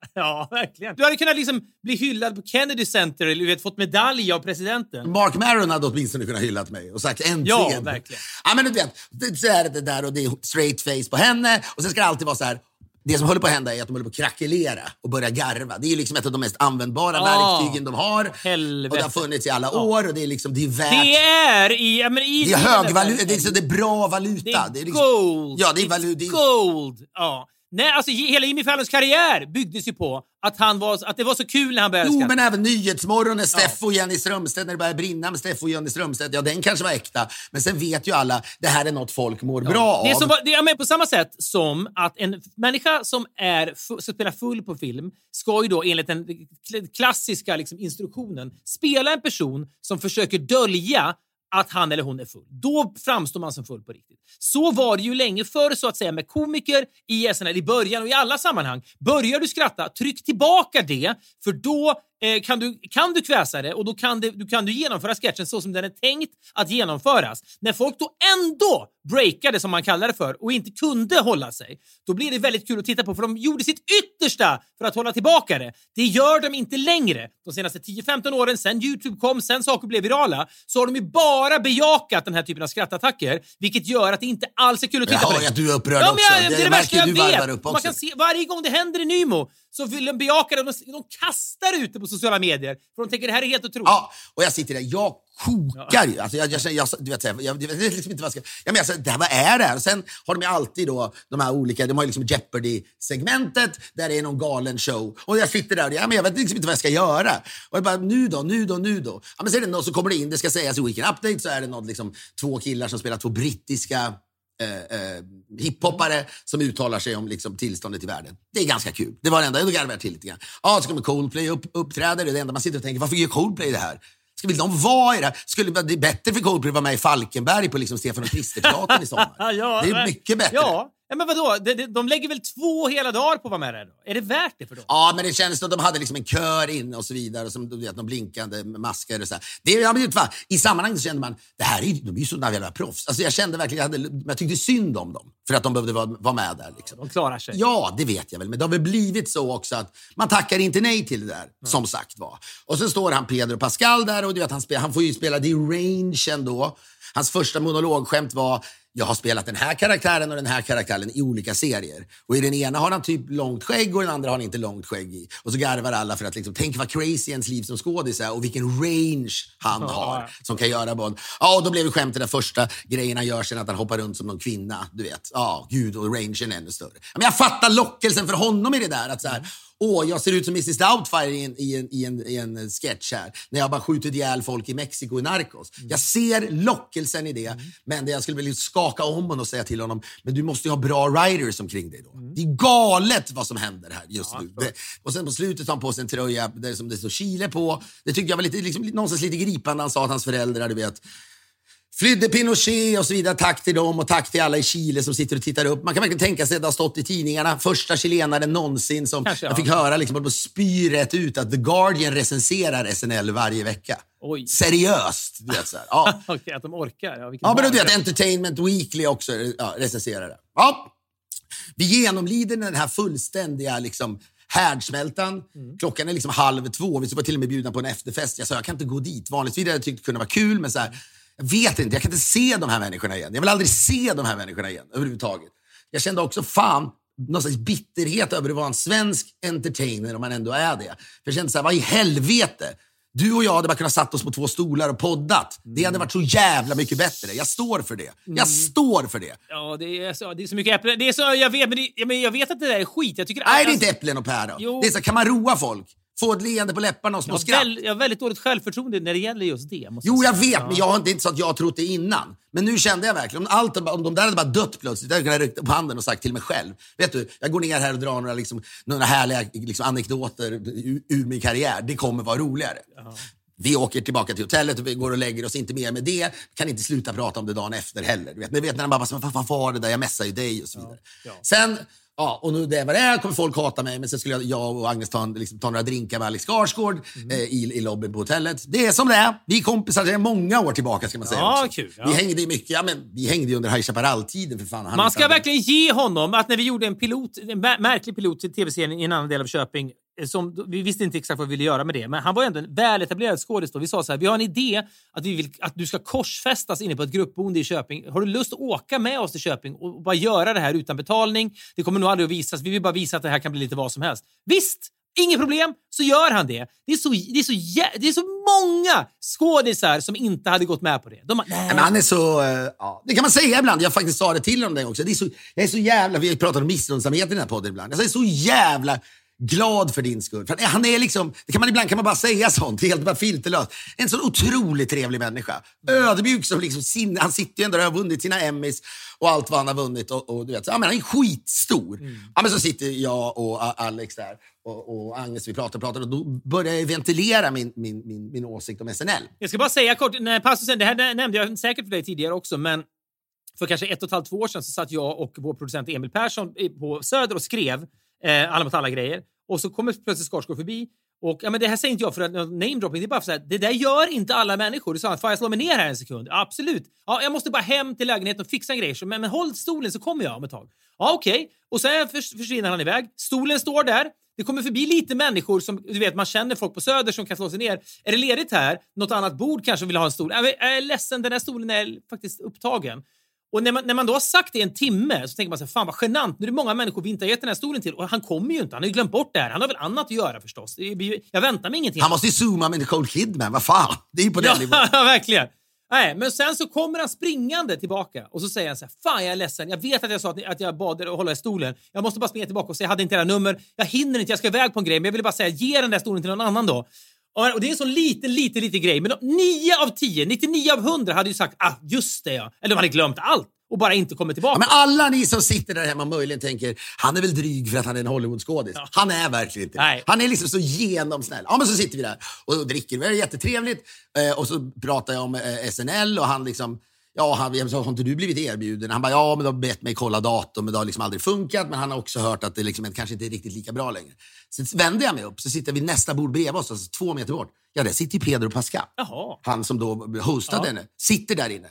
Ja, verkligen. Du hade kunnat liksom bli hyllad på Kennedy Center eller du vet, fått medalj av presidenten. Mark Maron hade åtminstone kunnat hyllat mig och sagt äntligen. Ja, verkligen. Ja, men du vet, det, så är det, där och det är straight face på henne och sen ska det alltid vara så här. Det som håller på att hända är att de håller på att krackelera och börja garva. Det är liksom ett av de mest användbara Ah, verktygen de har. helvete. Och det har funnits i alla år och det är liksom, det är värt... Det är i... Ja, men i Det är i den hög där valuta, världen. det är, så det är bra valuta. Det är liksom- gold. Ja, det är It's valuta. det är- gold. Ja. Nej, alltså hela Jimmy Fallons karriär byggdes ju på att, han var, att det var så kul när han började Jo, men även Nyhetsmorgon när Steffo och Jenny Strömstedt, när det började brinna med Steffo och Jenny Strömstedt, ja den kanske var äkta. Men sen vet ju alla, det här är något folk mår bra Det är, av. som, det är på samma sätt som att en människa som är, ska spela full på film ska ju då enligt den kl- klassiska liksom, instruktionen spela en person som försöker dölja att han eller hon är full. Då framstår man som full på riktigt. Så var det ju länge förr så att säga med komiker i SNL i början och i alla sammanhang. Börjar du skratta, tryck tillbaka det för då eh, kan, du, kan du kväsa det och då kan, det, du, kan du genomföra sketchen så som den är tänkt att genomföras. När folk då ändå breakade, som man kallar det för, och inte kunde hålla sig, då blir det väldigt kul att titta på för de gjorde sitt yttersta för att hålla tillbaka det. Det gör de inte längre. De senaste 10-15 åren, sen Youtube kom, sen saker blev virala, så har de ju bara bejakat den här typen av skrattattacker, vilket gör att det inte alls är kul att titta Jag på. att du är upprörd ja, också. Jag, det är det värsta jag vet. Man kan se, varje gång det händer i Nymo så vill de bejaka det. De, de kastar ut det på sociala medier för de tänker det här är helt otroligt. Ja, och jag sitter där, jag kokar ju. Alltså, jag, jag, jag, du vet, så jag, jag vet liksom inte vad jag ska... Jag menar, alltså, det här, vad är det här? Och sen har de ju alltid då, de här olika, de har ju liksom Jeopardy-segmentet där det är någon galen show. Och jag sitter där och ja, men jag vet liksom inte vad jag ska göra. Och jag bara, nu då, nu då, nu då? Ja, men så är det någon som kommer in, det ska sägas i Weekend Update, så är det någon, liksom, två killar som spelar två brittiska eh, eh, hiphoppare som uttalar sig om liksom, tillståndet i världen. Det är ganska kul. Det var det enda. Då garvar jag till lite grann. Ja, så kommer Coldplay upp, uppträder. Det är det enda man sitter och tänker, varför gör Coldplay det här? Ska vill de vara i det här? Skulle det är bättre för Coldplay att vara med i Falkenberg på liksom Stefan och Krister-teatern i sommar? Ja, det är mycket bättre. Ja, ja men vadå? De, de, de lägger väl två hela dagar på att vara med där då? Är det värt det för dem? Ja, men det känns som att de hade liksom en kör inne och så vidare. Och som, du vet, de blinkande masker och så här. Det, ja, men, vad? I sammanhanget så kände man, det här är, de är ju sådana jävla proffs. Alltså, jag kände verkligen, jag, hade, jag tyckte synd om dem. För att de behövde vara, vara med där. Liksom. De klarar sig. Ja, det vet jag väl. Men det har väl blivit så också att man tackar inte nej till det där, som sagt var. Och så står han Pedro Pascal där och du vet, han, spelar, han får ju spela i range ändå. Hans första monologskämt var jag har spelat den här karaktären och den här karaktären i olika serier. Och i den ena har han typ långt skägg och i den andra har han inte långt skägg i. Och så garvar alla för att liksom, tänk vad crazy ens liv som skådis är och vilken range han har som kan göra både... Ja, och då blev skämtet den första grejen han gör sen att han hoppar runt som någon kvinna. Du vet, ja, gud och rangen är ännu större. Men jag fattar lockelsen för honom i det där att så här, Åh, jag ser ut som Mrs Doubtfire i en, i, en, i, en, i en sketch här. När jag bara skjutit ihjäl folk i Mexiko i Narcos. Jag ser lockelsen i det, men det jag skulle vilja skaka om honom och säga till honom, men du måste ju ha bra writers omkring dig då. Det är galet vad som händer här just nu. Det, och sen på slutet tar han på sig en tröja där som det står Chile på. Det tyckte jag var lite, liksom, någonstans lite gripande. Han sa att hans föräldrar, du vet, Flydde Pinochet och så vidare. Tack till dem och tack till alla i Chile som sitter och tittar upp. Man kan verkligen tänka sig att det har stått i tidningarna. Första chilenaren någonsin som Kanske, jag ja. fick höra liksom, på spy rätt ut att The Guardian recenserar SNL varje vecka. Oj. Seriöst. Du vet, så här. Ja. Okej, att de orkar. Ja, ja, men du vet. Entertainment Weekly också ja, recenserar det. Ja. Vi genomlider den här fullständiga liksom, Härdsmältan. Klockan är liksom halv två. Vi var till och med bjudna på en efterfest. Jag sa jag kan inte gå dit. Vanligtvis hade jag tyckt det kunde vara kul, men så här, jag vet inte. Jag kan inte se de här människorna igen. Jag vill aldrig se de här människorna igen överhuvudtaget. Jag kände också, fan, någon slags bitterhet över att vara en svensk entertainer om man ändå är det. För jag kände så här, vad i helvete? Du och jag hade bara kunnat satt oss på två stolar och poddat. Det hade varit så jävla mycket bättre. Jag står för det. Jag står för det. Ja, det är så, det är så mycket äpplen. Det är så, jag, vet, men det, men jag vet att det där är skit. Jag tycker Nej, det är alltså- inte äpplen och päron. Jo. Det är så, kan man roa folk? Få ett leende på läpparna och små jag, skratt? väl, jag har väldigt dåligt självförtroende när det gäller just det. Jo, jag säga. vet, Ja. men jag har inte, inte så att jag har trott det innan. Men nu kände jag verkligen, om, allt, om de där hade bara dött plötsligt, jag hade kunnat rycka upp handen och sagt till mig själv. Vet du, jag går ner här och drar några, liksom, några härliga liksom, anekdoter ur, ur min karriär. Det kommer vara roligare. Vi åker tillbaka till hotellet och vi går och lägger oss, inte mer med det. Kan inte sluta prata om det dagen efter heller. Du vet, men vet när de bara, vad vad var det där, jag messade ju dig och så vidare. ja. Sen, ja, och nu det vad det är, kommer folk hata mig, men sen skulle jag, jag och Agnes ta, en, liksom, ta några drinkar med Alex Skarsgård Mm. eh, i, i lobbyn på hotellet. Det är som det är. Vi är kompisar sedan många år tillbaka ska man säga. Ja, också. kul, ja. Vi hängde ju mycket, ja, men vi hängde ju under High Chaparral-tiden för fan. Han Man ska verkligen ge honom att när vi gjorde en pilot, en mär- märklig pilot till tv-serien i en annan del av Köping, som, vi visste inte exakt vad vi ville göra med det, men han var ändå en väletablerad skådis. Vi sa så här, vi har en idé att, vi vill, att du ska korsfästas inne på ett gruppboende i Köping. Har du lust att åka med oss till Köping och bara göra det här utan betalning? Det kommer nog aldrig att visas. Vi vill bara visa att det här kan bli lite vad som helst. Visst! Inget problem, så gör han det. Det är så, det är så, det är så många skådisar som inte hade gått med på det. De bara, nej. Men han är så... Uh, ja, det kan man säga ibland. Jag faktiskt sa det till honom den gången också. Det är så, jag är så jävla... Vi har pratat om missunnsamhet i den här podden ibland. Jag är så jävla glad för din skull. För han är liksom... Det kan man, ibland kan man bara säga sånt, helt bara filterlöst. En sån otroligt trevlig människa. Ödmjuk som liksom sin, Han sitter ju ändå där och har vunnit sina Emmys och allt vad han har vunnit. Och, och du vet, så, ja, men han är skitstor. Ja, men så sitter jag och Alex där och, och Agnes, vi pratar och pratar och då börjar jag ventilera min, min, min, min åsikt om SNL. Jag ska bara säga kort, när passusen, det här nämnde jag säkert för dig tidigare också, men för kanske ett och ett halvt, två år sedan så satt jag och vår producent Emil Persson på Söder och skrev eh, Alla mot alla-grejer. Och så kommer plötsligt Skarsgård förbi. Och ja, men det här säger inte jag för att namedropping, det är bara för att det där gör inte alla människor. Du sa han, får jag slå mig ner här en sekund? Absolut. Ja, jag måste bara hem till lägenheten och fixa en grej. Men, men håll stolen så kommer jag om ett tag. Ja, okej. Och sen försvinner han iväg. Stolen står där. Det kommer förbi lite människor som, du vet, man känner folk på Söder som kan slå sig ner. Är det ledigt här? Något annat bord kanske vill ha en stol? Jag är- jag är ledsen, den här stolen är faktiskt upptagen. Och när man, när man då har sagt det i en timme så tänker man så här, fan vad genant. Nu är det många människor vi inte har gett den här stolen till och han kommer ju inte. Han har ju glömt bort det här. Han har väl annat att göra förstås. Jag väntar mig ingenting. Han måste ju zooma med Nicole Kidman. Vad fan? Det är ju på den nivån. Ja, verkligen. Nej, men sen så kommer han springande tillbaka och så säger han så här, fan jag är ledsen, jag vet att jag sa att, ni, att jag bad er att hålla i stolen. Jag måste bara springa tillbaka och säga, jag hade inte era nummer, jag hinner inte, jag ska iväg på en grej, men jag ville bara säga, ge den där stolen till någon annan då. Och det är en sån liten, liten, liten grej, men 9 av 10, 99 av 100 hade ju sagt, ah, just det ja. Eller de hade glömt allt och bara inte kommit tillbaka. Ja, men alla ni som sitter där hemma möjligen tänker han är väl dryg för att han är en Hollywoodskådis. Han är verkligen inte det. Nej. Han är liksom så genomsnäll. Ja, men så sitter vi där och dricker. Det är jättetrevligt. Eh, och så pratar jag om eh, SNL och han liksom Ja, han, jag sa, har inte du blivit erbjuden? Han bara, ja, men de har bett mig kolla datum, men det har liksom aldrig funkat. Men han har också hört att det liksom kanske inte är riktigt lika bra längre. Så vände jag mig upp, så sitter vi nästa bord bredvid oss, alltså två meter bort. Ja, där sitter ju Pedro Pascal. Jaha. Han som då hostade Ja. henne, sitter där inne.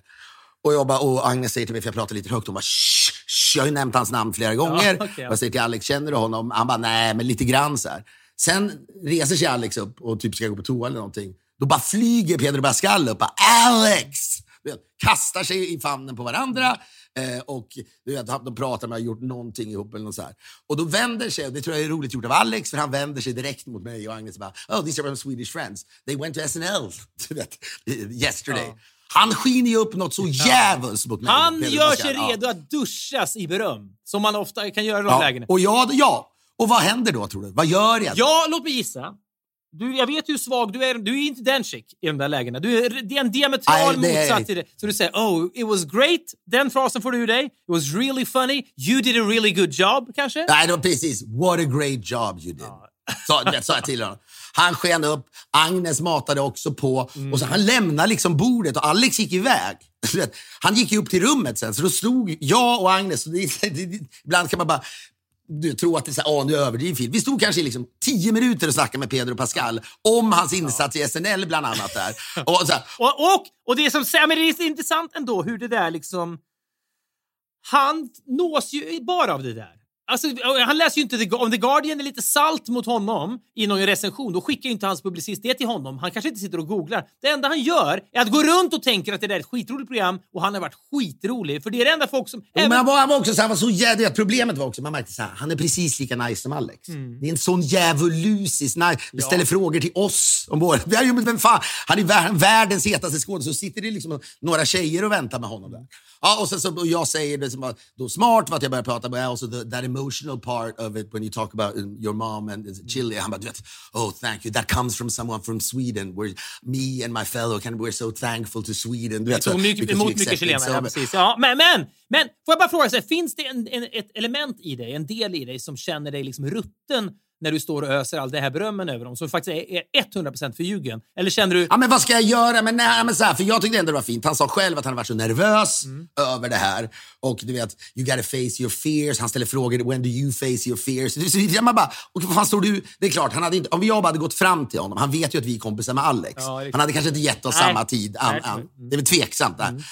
Och, jag bara, och Agnes säger till mig, för jag pratar lite högt, hon bara shh, shh, jag har ju nämnt hans namn flera gånger. ja. Och jag säger till Alex, känner du honom? Han bara, nej, men lite grann så här. Sen reser sig Alex upp och typ ska gå på toa eller någonting. Då bara flyger Pedro Pascal upp och bara, Alex! Vet, kastar sig i famnen på varandra. Eh, och du vet, de pratar med att ha gjort någonting ihop eller något så här. Och då vänder sig, och det tror jag är roligt gjort av Alex, för han vänder sig direkt mot mig och Agnes bara, oh these are my Swedish friends. They went to SNL yesterday. Ja. Han skiner ju upp något så djävulskt mot mig. Han gör sig Ja. redo att duschas i beröm, som man ofta kan göra i de Ja. lägena. Och ja, ja. Och vad händer då tror du? Vad gör jag? Ja, låt mig gissa. Du, jag vet hur svag du är. Du är inte den chick i de där lägena. Du är, en diametral Nej, det motsats till det. Så du säger oh, it was great. Den frasen får du ur dig. It was really funny. You did a really good job, kanske? Nej, var precis. What a great job you did. Det sa jag till honom. Han sken upp, Agnes matade också på och så han lämnade liksom bordet och Alex gick iväg. Han gick ju upp till rummet sen, så då stod jag och Agnes, och det, det, ibland kan man bara du, tro att det är så här, åh, nu överdriver Filip. Vi stod kanske i liksom tio minuter och snackade med Pedro Pascal om hans insats i SNL bland annat. där. Och så Och, och, och det som säger, men det är så intressant ändå hur det där liksom... Han nås ju bara av det där. Alltså, han läser ju inte The, om The Guardian är lite salt mot honom i någon recension, då skickar ju inte hans publicist det till honom. Han kanske inte sitter och googlar. Det enda han gör är att gå runt och tänker att det där är ett skitroligt program och han har varit skitrolig. För det är det enda folk som... Jo, men han var, han var också så, han var så jävla, Problemet var också, man märkte så här, han är precis lika nice som Alex. Mm. Det är en sån djävulusisk nice. Ja. Ställer frågor till oss om men vem fan, han är vär, världens hetaste skådespelare, så sitter det liksom några tjejer och väntar med honom där. Ja, och sen så och jag säger det som var då smart var att jag började prata med also the, that emotional part of it when you talk about um, your mom and Chile. Han bara, du vet, oh thank you, that comes from someone from Sweden. Where me and my fellow, can, we're so thankful to Sweden. Du vet, så mycket, emot mycket chilenare, ja, precis. Ja, men, men, men får jag bara fråga, så här, finns det en, en, ett element i dig, en del i dig som känner dig liksom rutten när du står och öser all det här berömmen över dem, som faktiskt är, är 100% förljugen? Eller känner du... Ja, men vad ska jag göra? Men, nej, men så här, för jag tyckte ändå det var fint. Han sa själv att han var så nervös över det här. Och du vet, you gotta face your fears. Han ställer frågor, when do you face your fears? Så- Man bara, och vad fan står du? Det är klart, han hade inte, om jag bara hade gått fram till honom, han vet ju att vi är kompisar med Alex. Ja, han hade kanske inte gett oss Nej. samma tid. An, an, mm. det är väl tveksamt där.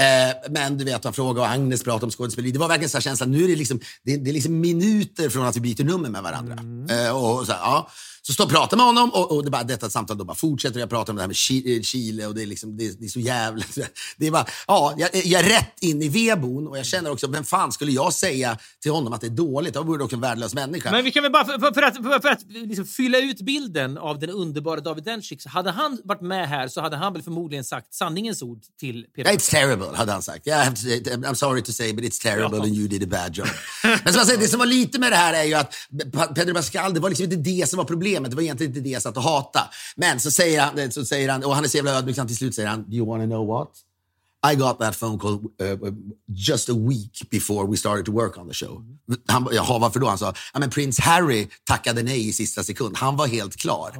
Eh, men du vet, han frågade och Agnes pratade om skådespeleri. Det var verkligen så här känslan, nu är det liksom, det, det är liksom minuter från att vi byter nummer med varandra. Eh, och så, här, ja. Så står och pratar med honom och, och det bara, detta samtal då bara fortsätter. Jag pratar om det här med eh, Chile och det är, liksom, det, är- det är så jävla... Det är bara, ja, jag, jag är rätt in i vedboden och jag känner också, vem fan skulle jag säga till honom att det är dåligt? Jag vore också en värdelös människa. Men vi kan väl bara, för, för, för att, för, för att liksom fylla ut bilden av den underbara David Dencik, hade han varit med här så hade han väl förmodligen sagt sanningens ord till Peter It's terrible, hade han sagt. Yeah, I'm sorry to say, but it's terrible and you did a bad job. Men som jag säger, det som var lite med det här är ju att Pedro Pascal, det var liksom inte det som var problemet. Det var egentligen inte det jag satt och hatade. Men så säger han, så säger han och han är så jävla ödmjuk, till slut säger han, do you wanna know what? I got that phone call uh, just a week before we started to work on the show. Han, jaha, varför då? Han sa, ja men prins Harry tackade nej i sista sekund. Han var helt klar.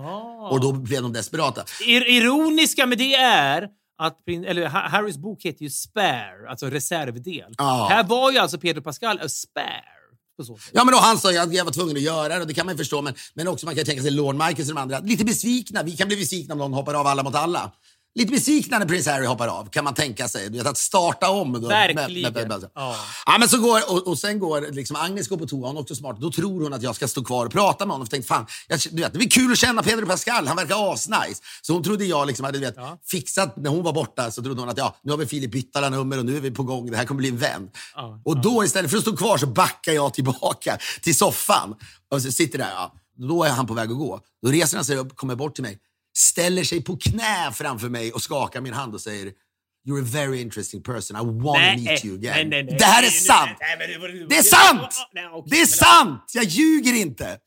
Och då blev de desperata. Ir ironiska med det är att eller, Ha- Harrys bok heter ju Spare, alltså reservdel. Ja. Här var ju alltså Pedro Pascal a spare. På så sätt. Ja, men då han sa ju att jag var tvungen att göra det och det kan man ju förstå. Men, men också man kan tänka sig Lorne Michaels och de andra. Lite besvikna. Vi kan bli besvikna om någon hoppar av alla mot alla. Lite besvikna när prins Harry hoppar av, kan man tänka sig. Du vet, att starta om. Då, Verkligen. Med, med, med, Ja. ja. men så går, och, och sen går liksom, Agnes går på toa, hon är också smart. Då tror hon att jag ska stå kvar och prata med honom. För tänkte, fan, jag, du vet, det blir kul att känna Pedro Pascal, han verkar asnice. Så hon trodde jag liksom hade du vet, Ja. fixat, när hon var borta så trodde hon att ja, nu har vi Filip bytt alla nummer och nu är vi på gång, det här kommer bli en vän. Ja, och då istället för att stå kvar så backar jag tillbaka till soffan. Och så sitter där, ja. Då är han på väg att gå. Då reser han sig upp, kommer bort till mig, ställer sig på knä framför mig och skakar min hand och säger You're a very interesting person. I want to meet you again. nej, nej, nej. det här är sant! det Det är sant! Det är sant! Jag ljuger inte!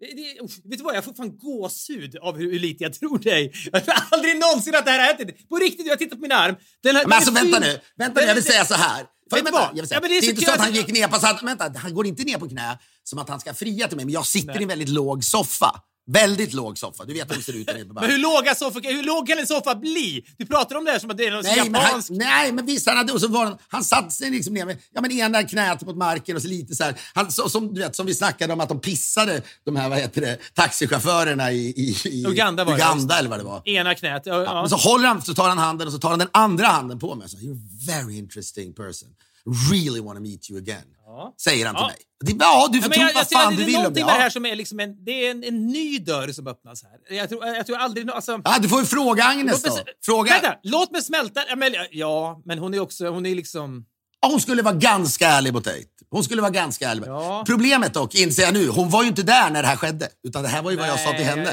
Det, det, vet du vad, jag får fan gåshud av hur, hur lite jag tror dig. Jag tror aldrig någonsin att det här har hänt. På riktigt, jag tittar på min arm. Den här, Men alltså den är vänta nu, vänta nu, jag vill säga så här. Vänta, jag vill säga. Ja, men det är, inte så att han gick ner på... Så att, vänta, han går inte ner på knä som att han ska fria till mig, men jag sitter Nej. i en väldigt låg soffa. Väldigt låg soffa. Du vet hur det ser ut där på Men hur, låga soffa, hur låg kan en soffa bli? Du pratar om det här som att det är någon Nej men, han, japansk... nej, men visst, han, hade, och så var han, han satte sig liksom ner med ja, men ena knät mot marken och så lite så här. Han, så, som, du vet, som vi snackade om att de pissade, de här vad heter det, taxichaufförerna i, i, i Uganda var det, Uganda eller vad det var. Ena knät. Ja, ja. Så håller han, så tar han handen och så tar han den andra handen på mig säger You're a very interesting person. Really want to meet you again. Ja. Säger han till Ja. mig. Det, ja, du får tro jag, vad fan du är vill om det. det här som är liksom en, det är en, en ny dörr som öppnas här. Jag tror, jag tror aldrig... Alltså, Ja, du får ju fråga Agnes låt då. Fråga. Vänta, låt mig smälta. Ja, men, ja, men hon är också... Hon är liksom... Hon skulle vara ganska ärlig mot dig. Hon skulle vara ganska ärlig. Ja. Problemet dock, inser jag nu, hon var ju inte där när det här skedde. Utan det här var ju vad jag sa till Nej, henne.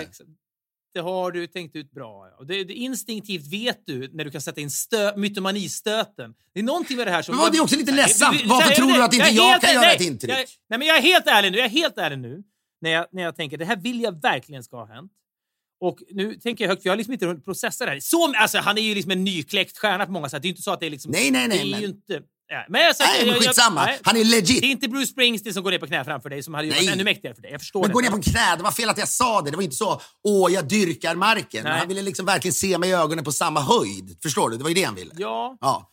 Det har du tänkt ut bra. Och det, det, instinktivt vet du när du kan sätta in stö, mytomanistöten. Det är någonting med det här som... Men vad, det är också lite ledsamt. Varför tror du att inte jag helt- kan göra nej, ett intryck? Jag, nej, men jag är helt ärlig nu. Jag är helt ärlig nu. När jag, när jag tänker det här vill jag verkligen ska ha hänt. Och nu tänker jag högt, för jag har liksom inte hunnit processa det här. Så, alltså, han är ju liksom en nykläckt stjärna på många sätt. Det är inte så att det är liksom... Nej, nej, nej, Det är men- ju inte... Ja, men jag, Nej, men skitsamma. nej. Han är legit. Det är inte Bruce Springsteen som går ner på knä framför dig som hade Nej. varit ännu mäktigare för dig. Jag förstår Men det. gå ner på knä, det var fel att jag sa det. Det var inte så, åh, jag dyrkar marken. Nej. han ville liksom verkligen se mig i ögonen på samma höjd. Förstår du? Det var ju det han ville. Ja, Ja.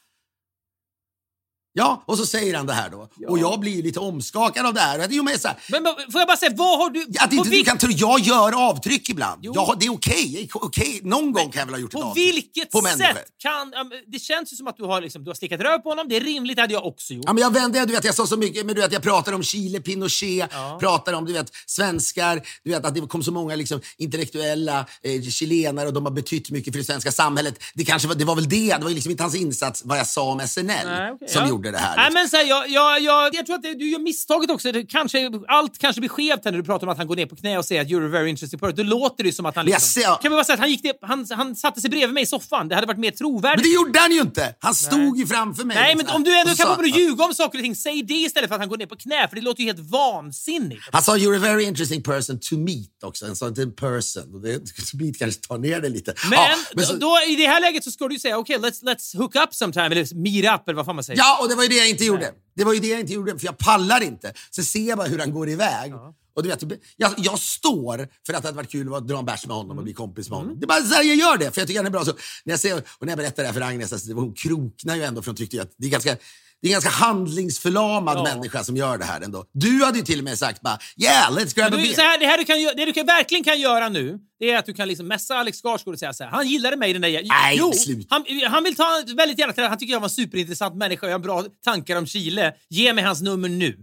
Ja, och så säger han det här då. Och jag blir lite omskakad av det här. Jo, men så här Men, men får jag bara säga, vad har du... att inte du vil- kan tro, jag gör avtryck ibland. Jag, det är okej. okej. Någon gång kan jag väl ha gjort ett avtryck. vilket på människor. sätt kan... ja, men Det känns ju som att du har, liksom, du har slickat röv på honom. Det är rimligt, det hade jag också gjort. Ja, men jag vände, du vet, jag sa så mycket, men du vet, jag pratade om Chile, Pinochet, pratade om du vet, svenskar, du vet, att det kom så många liksom, intellektuella eh, chilenare och de har betytt mycket för det svenska samhället. Det, kanske var, det var väl det, det var liksom inte hans insats, vad jag sa om SNL, Nej, okej, som ja. gjorde det här. Nej, liksom. men så här, jag, jag, jag, jag tror att det, du gör misstaget också. Det kanske, allt kanske blir skevt här när du pratar om att han går ner på knä och säger att you're a very interesting person. Då låter det som att han... Liksom, ser- Kan vi bara säga att han, gick ner, han, han satte sig bredvid mig i soffan. Det hade varit mer trovärdigt. Men det gjorde han ju inte! Han stod ju framför mig. Nej, liksom. men om du ändå kan få att ljuga om saker och ting, säg det istället för att han går ner på knä, för det låter ju helt vansinnigt. Han sa you're a very interesting person to meet också. Han sa inte en person. Det, to meet kanske tar ner det lite. Men, ja, men så, då, i det här läget så ska du ju säga okej, let's, let's hook up sometime, eller meet up eller vad fan man säger. ja, och det var ju det jag inte gjorde. Det var ju det jag inte gjorde, för jag pallar inte. Så ser jag bara hur han går iväg. Och du vet, jag, jag står för att det hade varit kul att dra en bärs med honom och bli kompis med honom. Det är bara så här jag gör det, för jag tycker han är bra. Så, när jag ser, och när jag berättar det här för Agnes, alltså, hon kroknar ju ändå för hon tyckte att det är ganska det är en ganska handlingsförlamad Ja. människa som gör det här ändå. Du hade ju till och med sagt bara “Yeah, let's grab a Du, beer”. så här, det, här du kan, det du kan, verkligen kan göra nu, det är att du kan liksom messa Alex Skarsgård och säga så här, han gillade mig den där... Nej, jo, sluta. han, han vill ta väldigt gärna till Han tycker jag var en superintressant människa och jag har bra tankar om Chile. Ge mig hans nummer nu.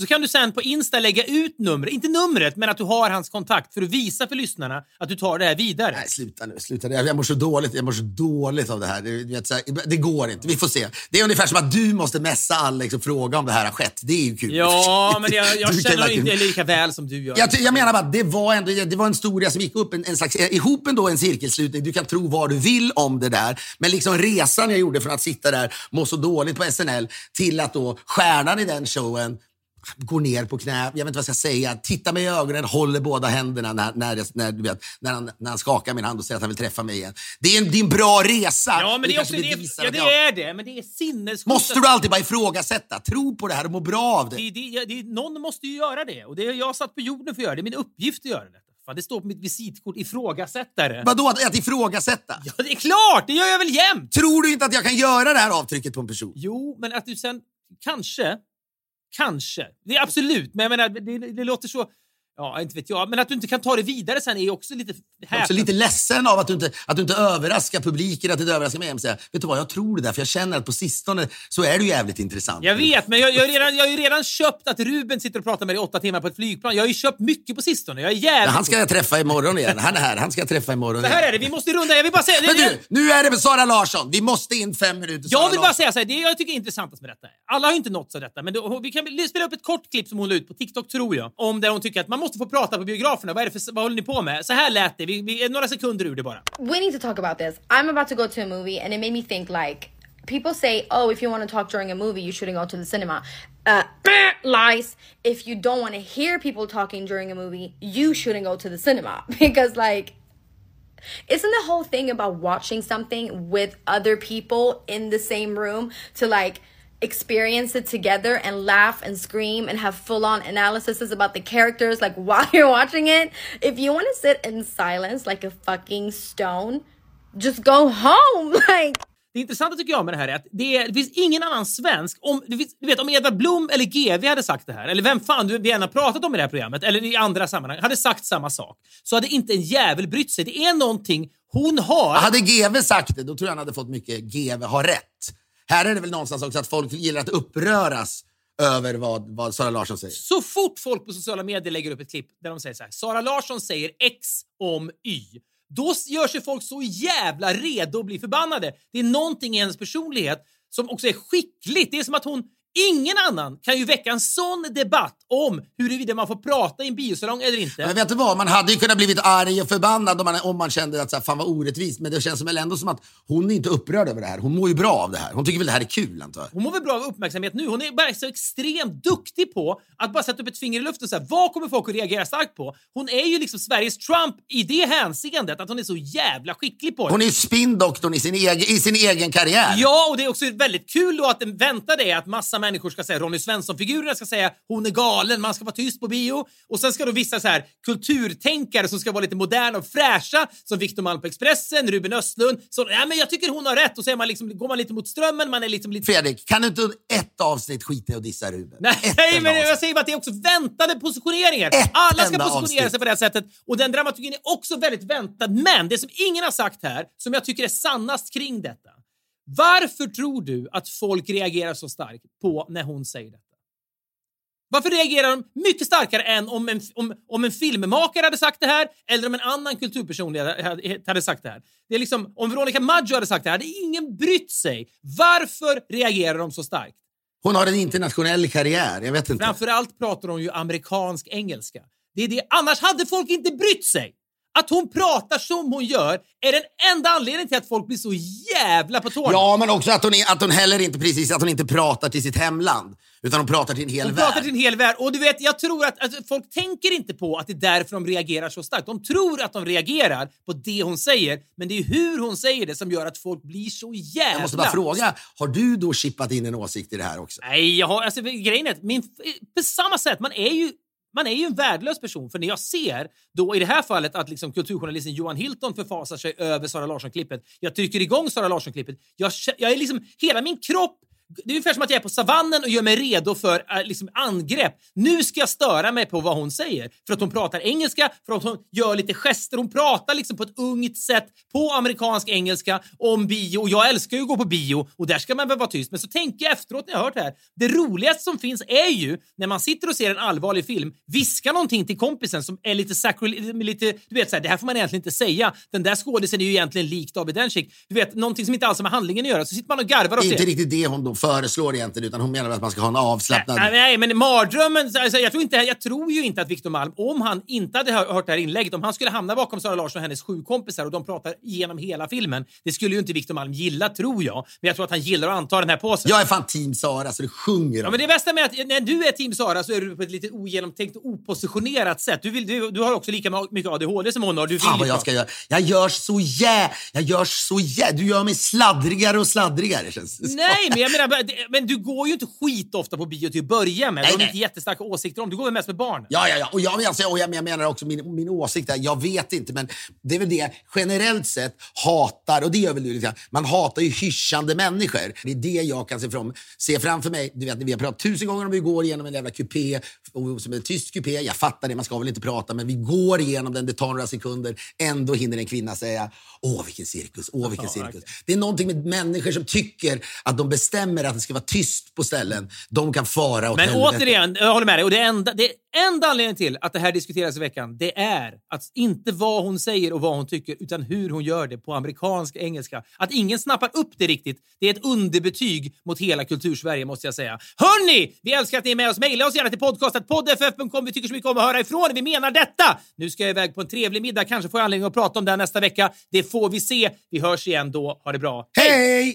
Så kan du sen på Insta lägga ut numret, inte numret, men att du har hans kontakt för att visa för lyssnarna att du tar det här vidare. Nej, sluta nu. Sluta. Jag jag mår så dåligt, jag mår så dåligt av det här. Det, vet, här, det går inte. Vi får se. Det är ungefär som att du måste messa Alex och fråga om det här har skett. Det är ju kul. Ja, men jag, jag känner verkligen- inte lika väl som du gör. Jag, jag menar bara att det var, ändå, det var en historia som gick upp, en, en slags, eh, ihop ändå en cirkelslutning. Du kan tro vad du vill om det där. Men liksom resan jag gjorde från att sitta där, må så dåligt på SNL, till att då stjärnan i den showen går ner på knä, jag vet inte vad jag ska säga, tittar mig i ögonen, håller båda händerna när, när, jag- när, du vet, när, han, när han skakar min hand och säger att han vill träffa mig igen. Det är en, det är en bra resa. Ja, men det, är också, det, ja, det är det, men det är sinnessjukt. Måste du alltid bara ifrågasätta? Tro på det här och må bra av det. Det, det, det, någon måste ju göra det. Och det jag satt på jorden för att göra. Det är min uppgift att göra. Fan, det står på mitt visitkort, ifrågasättare. Vadå att, att ifrågasätta? Ja, det är klart! Det gör jag väl jämt! Tror du inte att jag kan göra det här avtrycket på en person? Jo, men att du sen... Kanske. Kanske. Det är absolut. Men jag menar, det, det låter så... Ja, inte vet jag. Men att du inte kan ta det vidare sen är också lite Jag är också lite ledsen av att du inte, att du inte överraskar publiken, att du inte överraskar mig. Jag säger, vet du vad, jag tror det där, för jag känner att på sistone så är du jävligt intressant. Jag vet, men jag, jag, har redan, jag har ju redan köpt att Ruben sitter och pratar med dig i åtta timmar på ett flygplan. Jag har ju köpt mycket på sistone. Jag är jävligt... han ska jag träffa imorgon igen. Han är här, han ska jag träffa imorgon Så här igen. är det, vi måste runda. Jag vill bara säga... Men du, nu är det med Sara Larsson. Vi måste in fem minuter. Sara Jag vill bara säga så här, det jag tycker är intressantast med detta. Alla har ju inte nåtts av detta, men då, vi kan spela upp ett kort klipp som hon la ut på TikTok, tror jag. Om där hon tycker att man måste få prata på biograferna. Vad, är det för, vad håller ni på med? Så här lät det. Vi, vi, några sekunder ur det bara. we need to talk about this. I'm about to go to a movie, and it made me think like people say, "Oh, if you want to talk during a movie, you shouldn't go to the cinema." Uh, lies. If you don't want to hear people talking during a movie, you shouldn't go to the cinema because like. Isn't the whole thing about watching something with other people in the same room to like experience it together and laugh and scream and have full on analyses about the characters like while you're watching it? If you want to sit in silence like a fucking stone, just go home. Like, Det intressanta tycker jag med det här är att det, är, det finns ingen annan svensk, om, det finns, du vet, om Edvard Blom eller GV hade sagt det här, eller vem fan du vi än har pratat om i det här programmet, eller i andra sammanhang, hade sagt samma sak, så hade inte en jävel brytt sig. Det är någonting hon har. Hade GV sagt det, då tror jag han hade fått mycket GV har rätt. Här är det väl någonstans också att folk gillar att uppröras över vad, vad Sara Larsson säger. Så fort folk på sociala medier lägger upp ett klipp där de säger så här, Sara Larsson säger X om Y. Då gör sig folk så jävla redo att bli förbannade. Det är någonting i hennes personlighet som också är skickligt. Det är som att hon Ingen annan kan ju väcka en sån debatt om huruvida man får prata i en biosalong eller inte. Men vet du vad, man hade ju kunnat blivit arg och förbannad om man, om man kände att så här, fan vad orättvist. Men det känns som väl ändå som att hon är inte upprörd över det här. Hon mår ju bra av det här. Hon tycker väl det här är kul antar jag. Hon mår väl bra av uppmärksamhet nu. Hon är bara så extremt duktig på att bara sätta upp ett finger i luften och säga vad kommer folk att reagera starkt på? Hon är ju liksom Sveriges Trump i det hänseendet att hon är så jävla skicklig på det. Hon är ju spindoktorn i sin egen, i sin egen karriär. Ja, och det är också väldigt kul då att det väntar dig att massa människor ska säga Ronny Svensson-figurerna ska säga hon är galen, man ska vara tyst på bio. Och sen ska då vissa så här kulturtänkare som ska vara lite moderna och fräscha som Victor Malm på Expressen, Ruben Östlund. Så, ja, men jag tycker hon har rätt och så är man liksom, går man lite mot strömmen, man är liksom lite... Fredrik, kan du inte ett avsnitt skita i att dissa Ruben? Nej, nej men jag säger bara att det är också väntade positioneringar. Ett Alla ska positionera sig avsnitt. på det här sättet och den dramaturgin är också väldigt väntad. Men det som ingen har sagt här, som jag tycker är sannast kring detta. Varför tror du att folk reagerar så starkt på när hon säger detta? Varför reagerar de mycket starkare än om en, om, om en filmmakare hade sagt det här eller om en annan kulturpersonlighet hade, sagt det här? Det är liksom, om Veronica Maggio hade sagt det här hade ingen brytt sig. Varför reagerar de så starkt? Hon har en internationell karriär. Jag vet inte. Framförallt pratar hon ju amerikansk engelska. Det är det. Annars hade folk inte brytt sig. Att hon pratar som hon gör är den enda anledningen till att folk blir så jävla på tårna. Ja, men också att hon, är, att hon heller inte precis att hon inte pratar till sitt hemland. Utan hon pratar till en hel Hon värld. pratar till en hel värld. Och du vet, jag tror att alltså, folk tänker inte på att det är därför de reagerar så starkt. De tror att de reagerar på det hon säger, men det är hur hon säger det som gör att folk blir så jävla... Jag måste bara fråga, har du då chippat in en åsikt i det här också? Nej, jag har, alltså, grejen är att min, på samma sätt, man är ju man är ju en värdelös person, för när jag ser då i det här fallet att liksom kulturjournalisten Johan Hilton förfasar sig över Sara Larsson-klippet. Jag trycker igång Sara Larsson-klippet. Jag, jag är liksom, hela min kropp det är ungefär som att jag är på savannen och gör mig redo för äh, liksom, angrepp. Nu ska jag störa mig på vad hon säger. För att hon pratar engelska, för att hon gör lite gester. Hon pratar liksom på ett ungt sätt på amerikansk engelska om bio. Och Jag älskar ju att gå på bio och där ska man väl vara tyst. Men så tänker jag efteråt när jag hört det här. Det roligaste som finns är ju när man sitter och ser en allvarlig film, viska någonting till kompisen som är lite. Lite, du vet, så här, det här får man egentligen inte säga. Den där skådisen är ju egentligen lik David Dencik. Du vet, någonting som inte alls har med handlingen att göra. Så sitter man och garvar är det. inte riktigt det hon då föreslår egentligen, utan hon menar att man ska ha en avslappnad... Nej, nej, men mardrömmen... Alltså, jag, tror inte, jag tror ju inte att Victor Malm, om han inte hade hör- hört det här inlägget, om han skulle hamna bakom Sara Larsson och hennes sju kompisar och de pratar igenom hela filmen, det skulle ju inte Victor Malm gilla, tror jag. Men jag tror att han gillar att anta den här påsen. Jag är fan team Sara så det sjunger Ja, men det bästa med att när du är team Sara så är du på ett lite ogenomtänkt och opositionerat sätt. Du, vill, du, du har också lika mycket ADHD som hon har. Du vill Fan vad jag ska göra. Jag gör så jä... Jag gör så jä... Du gör mig sladdrigare och sladdrigare känns det. Nej, men jag menar, det- men du går ju inte skit ofta på bio till att börja med. Nej, Du har inte jättestarka åsikter om. Du går väl mest med barn? Ja, ja, ja. Och jag, alltså, och jag menar också min, min åsikt är, jag vet inte, men det är väl det generellt sett hatar, och det gör väl du lite man hatar ju hyschande människor. Det är det jag kan se, fram, se framför mig. Du vet, vi har pratat tusen gånger om vi går igenom en jävla kupé, som en tyst kupé. Jag fattar det, man ska väl inte prata, men vi går igenom den, det tar några sekunder. Ändå hinner en kvinna säga, åh vilken cirkus, åh vilken cirkus. Det är någonting med människor som tycker att de bestämmer att det ska vara tyst på ställen. De kan fara åt Men helvete. återigen, jag håller med dig. Och det enda, det enda anledningen till att det här diskuteras i veckan, det är att inte vad hon säger och vad hon tycker, utan hur hon gör det på amerikansk engelska. Att ingen snappar upp det riktigt, det är ett underbetyg mot hela kultursverige måste jag säga. Hörni! Vi älskar att ni är med oss. Maila oss gärna till podcastetpoddff.com. Vi tycker så mycket om att höra ifrån. Vi menar detta! Nu ska jag iväg på en trevlig middag. Kanske får jag anledning att prata om det här nästa vecka. Det får vi se. Vi hörs igen då. Ha det bra. Hej!